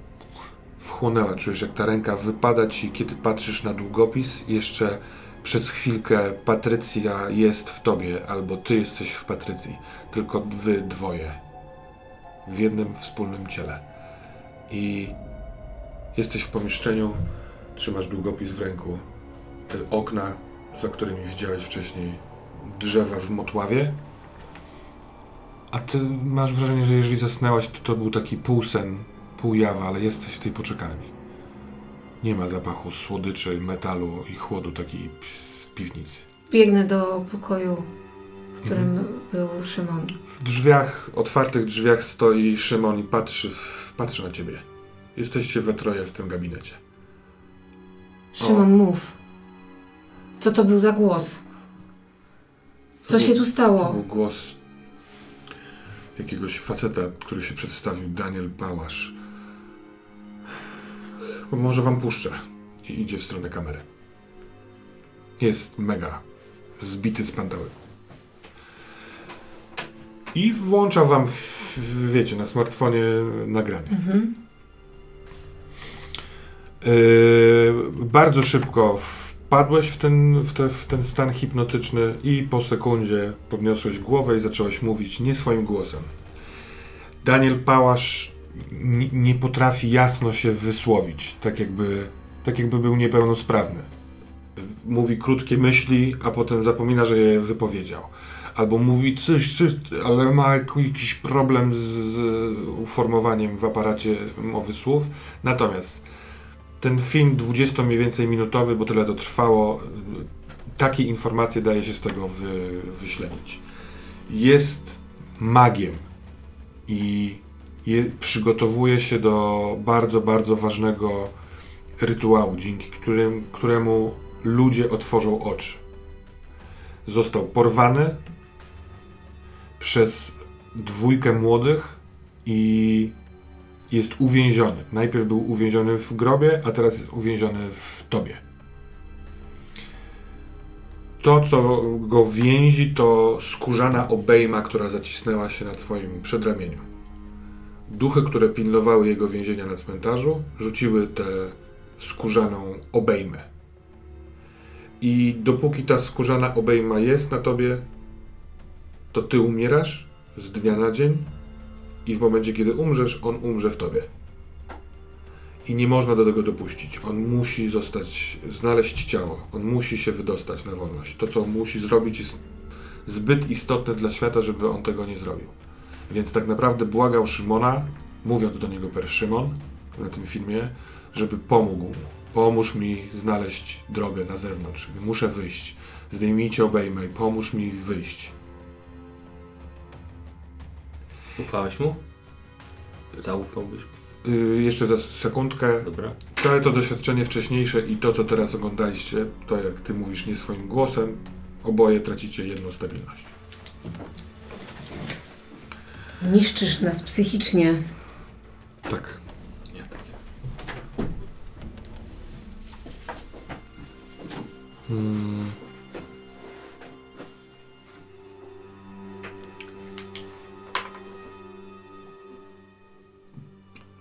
wchłonęła. Czujesz, jak ta ręka wypada ci, kiedy patrzysz na długopis, jeszcze przez chwilkę Patrycja jest w tobie, albo ty jesteś w Patrycji. Tylko wy dwoje. W jednym wspólnym ciele. I jesteś w pomieszczeniu, trzymasz długopis w ręku. Okna, za którymi widziałeś wcześniej drzewa w Motławie. A ty masz wrażenie, że jeżeli zasnęłaś, to to był taki półsen, półjawa, ale jesteś w tej poczekalni. Nie ma zapachu słodyczy, metalu i chłodu takiej z piwnicy. Biegnę do pokoju, w którym Mhm. był Szymon. W drzwiach, otwartych drzwiach stoi Szymon i patrzy, w, patrzy na ciebie. Jesteście we troje w tym gabinecie. Szymon, mów. Co to był za głos? Co To się tu To stało? był głos jakiegoś faceta, który się przedstawił, Daniel Bałasz. Może wam puszczę. I idzie w stronę kamery. Jest mega zbity z pantełyku. I włącza wam, w, w, wiecie, na smartfonie nagranie. Mhm. Yy, bardzo szybko wpadłeś w ten, w, te, w ten stan hipnotyczny i po sekundzie podniosłeś głowę i zacząłeś mówić nie swoim głosem. Daniel Pałasz nie potrafi jasno się wysłowić, tak jakby, tak jakby był niepełnosprawny. Mówi krótkie myśli, a potem zapomina, że je wypowiedział. Albo mówi coś, coś ale ma jakiś problem z, z uformowaniem w aparacie mowy słów. Natomiast ten film 20 mniej więcej minutowy, bo tyle to trwało, takie informacje daje się z tego wy, wyśledzić. Jest magiem i je, przygotowuje się do bardzo, bardzo ważnego rytuału, dzięki którym, któremu ludzie otworzą oczy. Został porwany przez dwójkę młodych i jest uwięziony. Najpierw był uwięziony w grobie, a teraz jest uwięziony w tobie. To, co go więzi, to skórzana obejma, która zacisnęła się na twoim przedramieniu. Duchy, które pilnowały jego więzienia na cmentarzu, rzuciły tę skórzaną obejmę. I dopóki ta skórzana obejma jest na tobie, to ty umierasz z dnia na dzień, i w momencie, kiedy umrzesz, on umrze w tobie. I nie można do tego dopuścić. On musi zostać, znaleźć ciało. On musi się wydostać na wolność. To, co musi zrobić, jest zbyt istotne dla świata, żeby on tego nie zrobił. Więc tak naprawdę błagał Szymona, mówiąc do niego per Szymon na tym filmie, żeby pomógł. Pomóż mi znaleźć drogę na zewnątrz. Muszę wyjść. Zdejmijcie obejmę i pomóż mi wyjść. Ufałeś mu? Zaufałbyś mu? Yy, jeszcze za sekundkę. Dobra. Całe to doświadczenie wcześniejsze i to, co teraz oglądaliście, to jak ty mówisz nie swoim głosem, oboje tracicie jedną stabilność. Niszczysz nas psychicznie. Tak. Nie, takie. Hmm.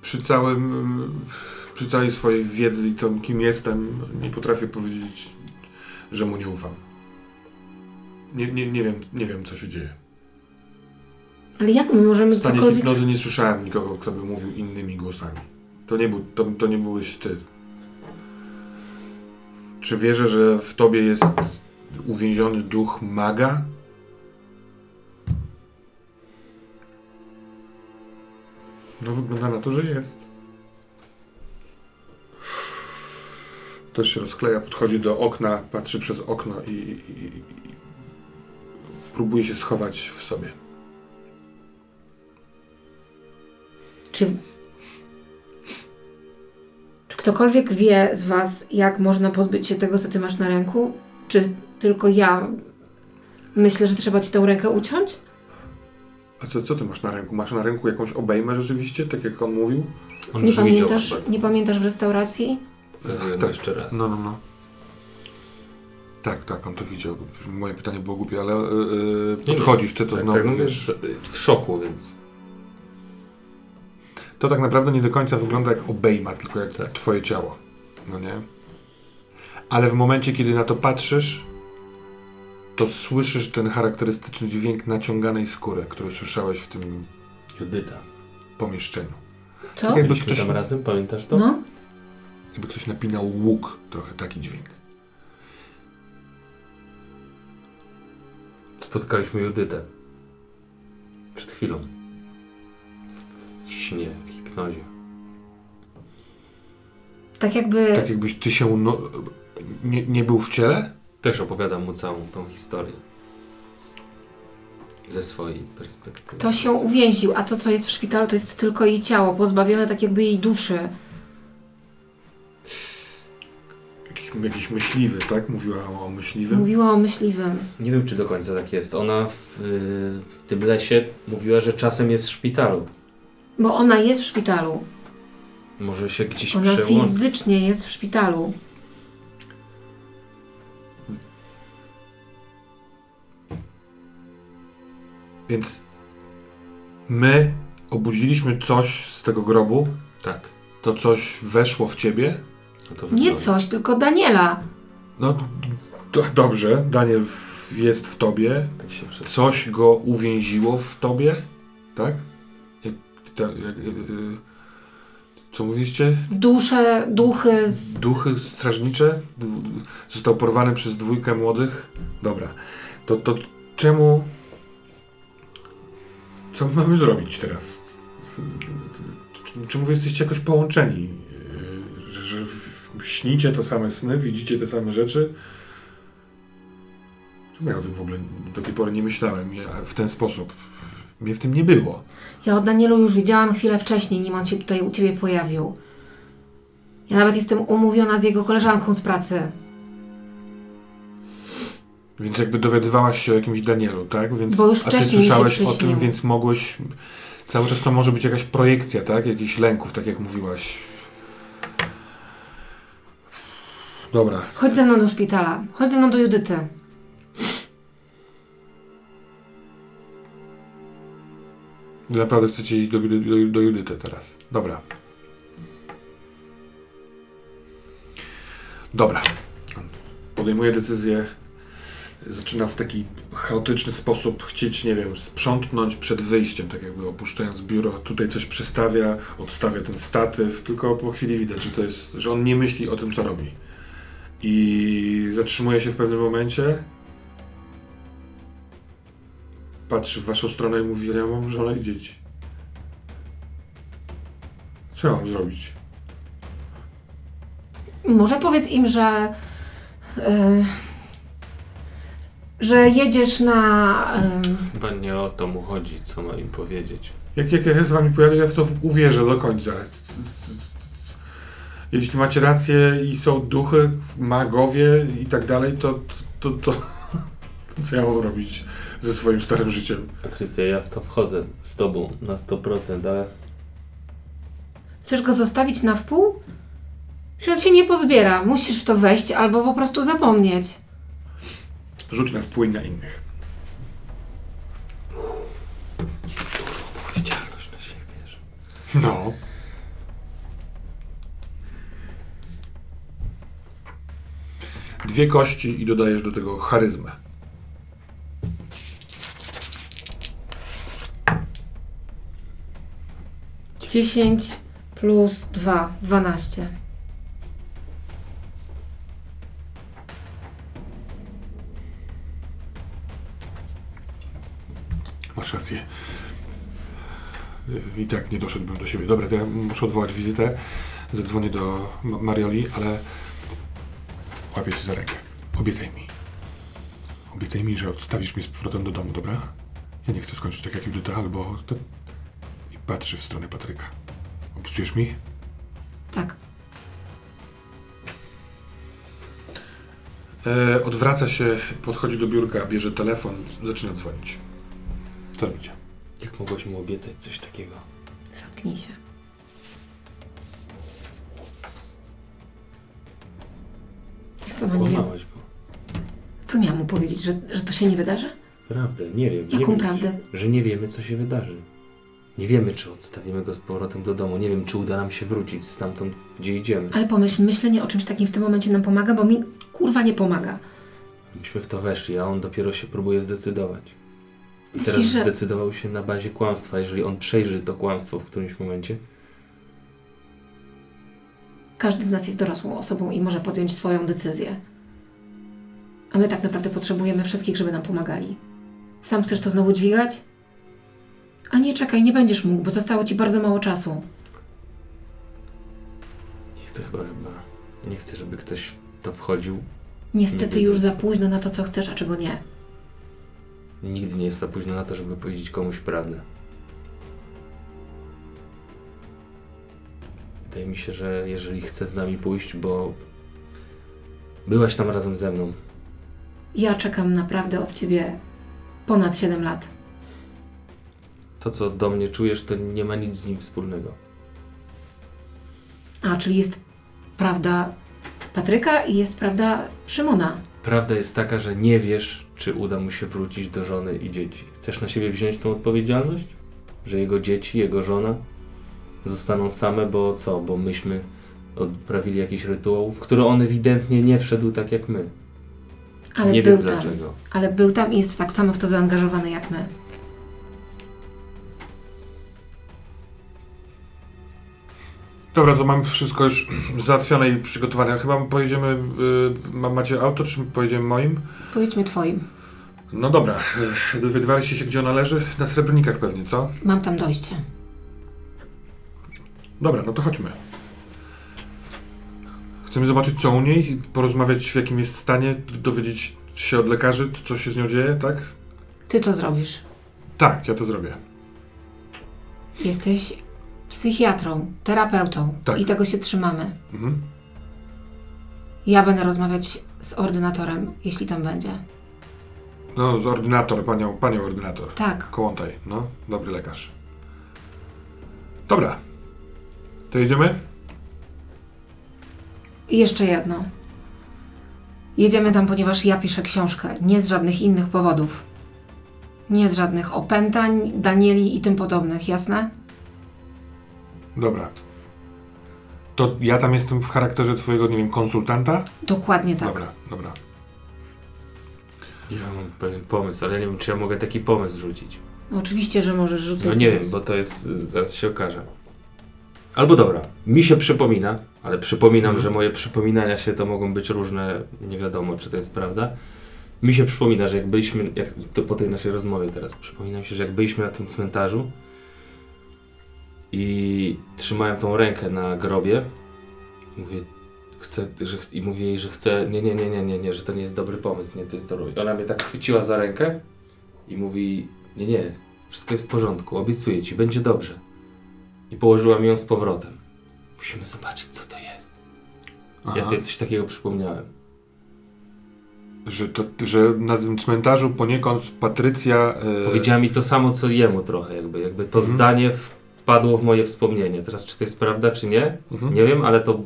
Przy całym, przy całej swojej wiedzy i tym, kim jestem, nie potrafię powiedzieć, że mu nie ufam. Nie, nie, nie, wiem, nie wiem, co się dzieje. Ale jak my możemy W stanie cokolwiek... hipnozy nie słyszałem nikogo, kto by mówił innymi głosami. To nie, był, to, to nie byłeś ty. Czy wierzę, że w tobie jest uwięziony duch maga? No wygląda na to, że jest. Też się rozkleja, podchodzi do okna, patrzy przez okno i, i, i próbuje się schować w sobie. Czy... Czy ktokolwiek wie z Was, jak można pozbyć się tego, co Ty masz na ręku? Czy tylko ja myślę, że trzeba Ci tę rękę uciąć? A co, co ty masz na ręku? Masz na ręku jakąś obejmę rzeczywiście, tak jak on mówił? On Nie pamiętasz, nie pamiętasz w restauracji? Mu Tak. jeszcze raz. No, no, no. Tak, tak, on to widział. Moje pytanie było głupie, ale yy, podchodzisz, ty to tak, znowu tak, no, wiesz. w szoku, więc To tak naprawdę nie do końca wygląda jak obejma, tylko jak Tak. twoje ciało. No nie? Ale w momencie, kiedy na to patrzysz, to słyszysz ten charakterystyczny dźwięk naciąganej skóry, który słyszałeś w tym Judyta. pomieszczeniu. Co? Tak jakby Byliśmy ktoś, tam razem, pamiętasz to? No? jakby ktoś napinał łuk, trochę taki dźwięk. Spotkaliśmy Judytę. Przed chwilą. W śnie, w hipnozie. Tak jakby... Tak jakbyś ty się no, nie, nie był w ciele? Też opowiadam mu całą tą historię. Ze swojej perspektywy. Kto się uwięził, a to, co jest w szpitalu, to jest tylko jej ciało, pozbawione tak jakby jej duszy. Jakiś, jakiś myśliwy, tak? Mówiła o, myśliwym. Mówiła o myśliwym. Nie wiem, czy do końca tak jest. Ona w, w tym lesie mówiła, że czasem jest w szpitalu. Bo ona jest w szpitalu. Może się gdzieś Ona przełączy. fizycznie jest w szpitalu. Więc my obudziliśmy coś z tego grobu, Tak. to coś weszło w ciebie. No to Nie coś, tylko Daniela. No dobrze, Daniel w, jest w tobie. Tak się. Coś go uwięziło w tobie, tak? Jak, ta, jak, y, y, co mówiliście? Dusze, duchy. Z... Duchy strażnicze? Został porwany przez dwójkę młodych? Dobra. To, to czemu... Co mamy zrobić teraz? Czy- wy jesteście jakoś połączeni? Że, śnicie te same sny, widzicie te same rzeczy? Ja o tym w ogóle do tej pory nie myślałem w ten sposób? Mnie w tym nie było. Ja o Danielu już widziałam chwilę wcześniej, nim on się tutaj u ciebie pojawił. Ja nawet jestem umówiona z jego koleżanką z pracy. Więc jakby dowiadywałaś się o jakimś Danielu, tak? Więc, Bo już a ty wcześniej mi się słyszałeś o tym, więc mogłeś... Cały czas to może być jakaś projekcja, tak? Jakichś lęków, tak jak mówiłaś. Dobra. Chodź ze mną do szpitala. Chodź ze mną do Judyty. Naprawdę chcecie iść do, do, do Judyty teraz. Dobra. Dobra. Podejmuję decyzję. Zaczyna w taki chaotyczny sposób chcieć, nie wiem, sprzątnąć przed wyjściem, tak jakby opuszczając biuro. Tutaj coś przestawia, odstawia ten statyw, tylko po chwili widać, że to jest, że on nie myśli o tym, co robi. I zatrzymuje się w pewnym momencie, patrzy w waszą stronę i mówi, ja mam żonę i dzieci. Co ja mam zrobić? Może powiedz im, że. e, że jedziesz na. e, Chyba nie o to mu chodzi, co ma im powiedzieć. Jak, jak ja z wami pojadę, ja w to uwierzę do końca. Jeśli macie rację i są duchy, magowie i tak dalej, to, to, to, to co ja mam robić ze swoim starym życiem? Patrycja, ja w to wchodzę z tobą na 100%, ale chcesz go zostawić na wpół? Że on się nie pozbiera. Musisz w to wejść albo po prostu zapomnieć. Rzuć na wpływ na innych. dużą odpowiedzialność na siebie bierze. No. Dwie kości i dodajesz do tego charyzmę. Dziesięć plus dwa, dwanaście. Masz rację. I tak nie doszedłbym do siebie. Dobra, to ja muszę odwołać wizytę. Zadzwonię do Ma- Marioli, ale łapię cię za rękę. Obiecaj mi. Obiecaj mi, że odstawisz mnie z powrotem do domu, dobra? Ja nie chcę skończyć tak jak Judyta, albo... To... I patrzy w stronę Patryka. Obiecujesz mi? Tak. E, odwraca się, podchodzi do biurka, bierze telefon, zaczyna dzwonić. Co robicie? Jak mogłaś mu obiecać coś takiego? Zamknij się. Ja sama nie wiem. Go. Co miałam mu powiedzieć, że, że to się nie wydarzy? Prawdę, nie wiem. nie Jaką wiem, prawdę? Że nie wiemy, co się wydarzy. Nie wiemy, czy odstawimy go z powrotem do domu. Nie wiem, czy uda nam się wrócić stamtąd, gdzie idziemy. Ale pomyśl, myślenie o czymś takim w tym momencie nam pomaga, bo mi kurwa nie pomaga. Myśmy w to weszli, a on dopiero się próbuje zdecydować. I teraz Myślisz, że... zdecydował się na bazie kłamstwa. Jeżeli on przejrzy to kłamstwo w którymś momencie, Każdy z nas jest dorosłą osobą i może podjąć swoją decyzję. A my tak naprawdę potrzebujemy wszystkich, żeby nam pomagali. Sam chcesz to znowu dźwigać? A nie, czekaj, nie będziesz mógł, bo zostało ci bardzo mało czasu. nie chcę chyba, chyba nie chcę, żeby ktoś w to wchodził. Niestety Nie już za późno na to, co chcesz, a czego nie. Nigdy nie jest za późno na to, żeby powiedzieć komuś prawdę. Wydaje mi się, że jeżeli chce z nami pójść, bo byłaś tam razem ze mną, Ja czekam naprawdę od ciebie ponad 7 lat. to co do mnie czujesz, to nie ma nic z nim wspólnego. A, czyli jest prawda Patryka i jest prawda Szymona. Prawda jest taka, że nie wiesz, czy uda mu się wrócić do żony i dzieci. Chcesz na siebie wziąć tą odpowiedzialność? Że jego dzieci, jego żona zostaną same, bo co? Bo myśmy odprawili jakiś rytuał, w który on ewidentnie nie wszedł tak jak my. Ale nie był wiem tam. dlaczego. Ale był tam i jest tak samo w to zaangażowany jak my. Dobra, to mam wszystko już załatwione i przygotowane. Chyba pojedziemy... Y, ma- macie auto, czy pojedziemy moim? Pojedźmy twoim. No dobra. Y, Wydwaliście się, gdzie ona leży? Na Srebrnikach pewnie, co? Mam tam dojście. Dobra, no to chodźmy. Chcemy zobaczyć, co u niej, porozmawiać, w jakim jest stanie, dowiedzieć się od lekarzy, co się z nią dzieje, tak? Ty co zrobisz? Tak, ja to zrobię. Jesteś psychiatrą, terapeutą Tak. i tego się trzymamy. Mhm. Ja będę rozmawiać z ordynatorem, jeśli tam będzie. No, z ordynator, panią, panią ordynator. Tak, Kołątaj, no, dobry lekarz. Dobra. To jedziemy? i jeszcze jedno. Jedziemy tam, ponieważ ja piszę książkę, nie z żadnych innych powodów. Nie z żadnych opętań, Danieli i tym podobnych, jasne? Dobra. To ja tam jestem w charakterze twojego, nie wiem, konsultanta? Dokładnie tak. Dobra, dobra. Ja mam pewien pomysł, ale nie wiem, czy ja mogę taki pomysł rzucić. No, oczywiście, że możesz rzucać. No nie wiem, bo to jest, zaraz się okaże. Albo dobra, mi się przypomina, ale przypominam, Mhm. że moje przypominania się to mogą być różne, nie wiadomo, czy to jest prawda. Mi się przypomina, że jak byliśmy, jak, to po tej naszej rozmowie teraz, przypomina mi się, że jak byliśmy na tym cmentarzu i trzymałem tą rękę na grobie, mówię, chcę, że, ch- i mówię jej, że chcę, nie, nie, nie, nie, nie, nie, że to nie jest dobry pomysł, nie, to jest dobry. Ona mnie tak chwyciła za rękę i mówi, nie, nie, wszystko jest w porządku, obiecuję ci, będzie dobrze. I położyła mi ją z powrotem. Musimy zobaczyć, co to jest. Aha. Ja sobie coś takiego przypomniałem. Że, to, że na tym cmentarzu poniekąd Patrycja. e, Powiedziała mi to samo, co jemu trochę, jakby, jakby to Mhm. zdanie wpadło w moje wspomnienie. Teraz, czy to jest prawda, czy nie, Mhm. nie wiem, ale to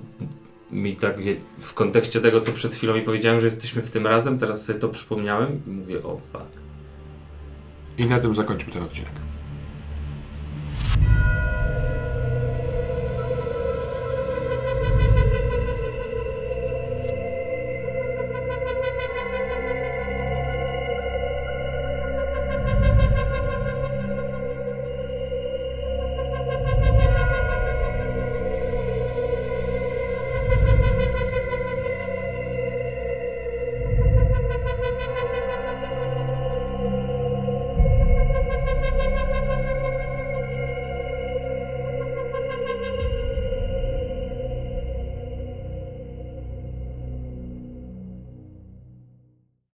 mi tak w kontekście tego, co przed chwilą mi powiedziałem, że jesteśmy w tym razem, teraz sobie to przypomniałem i mówię, o fuck. I na tym zakończmy ten odcinek.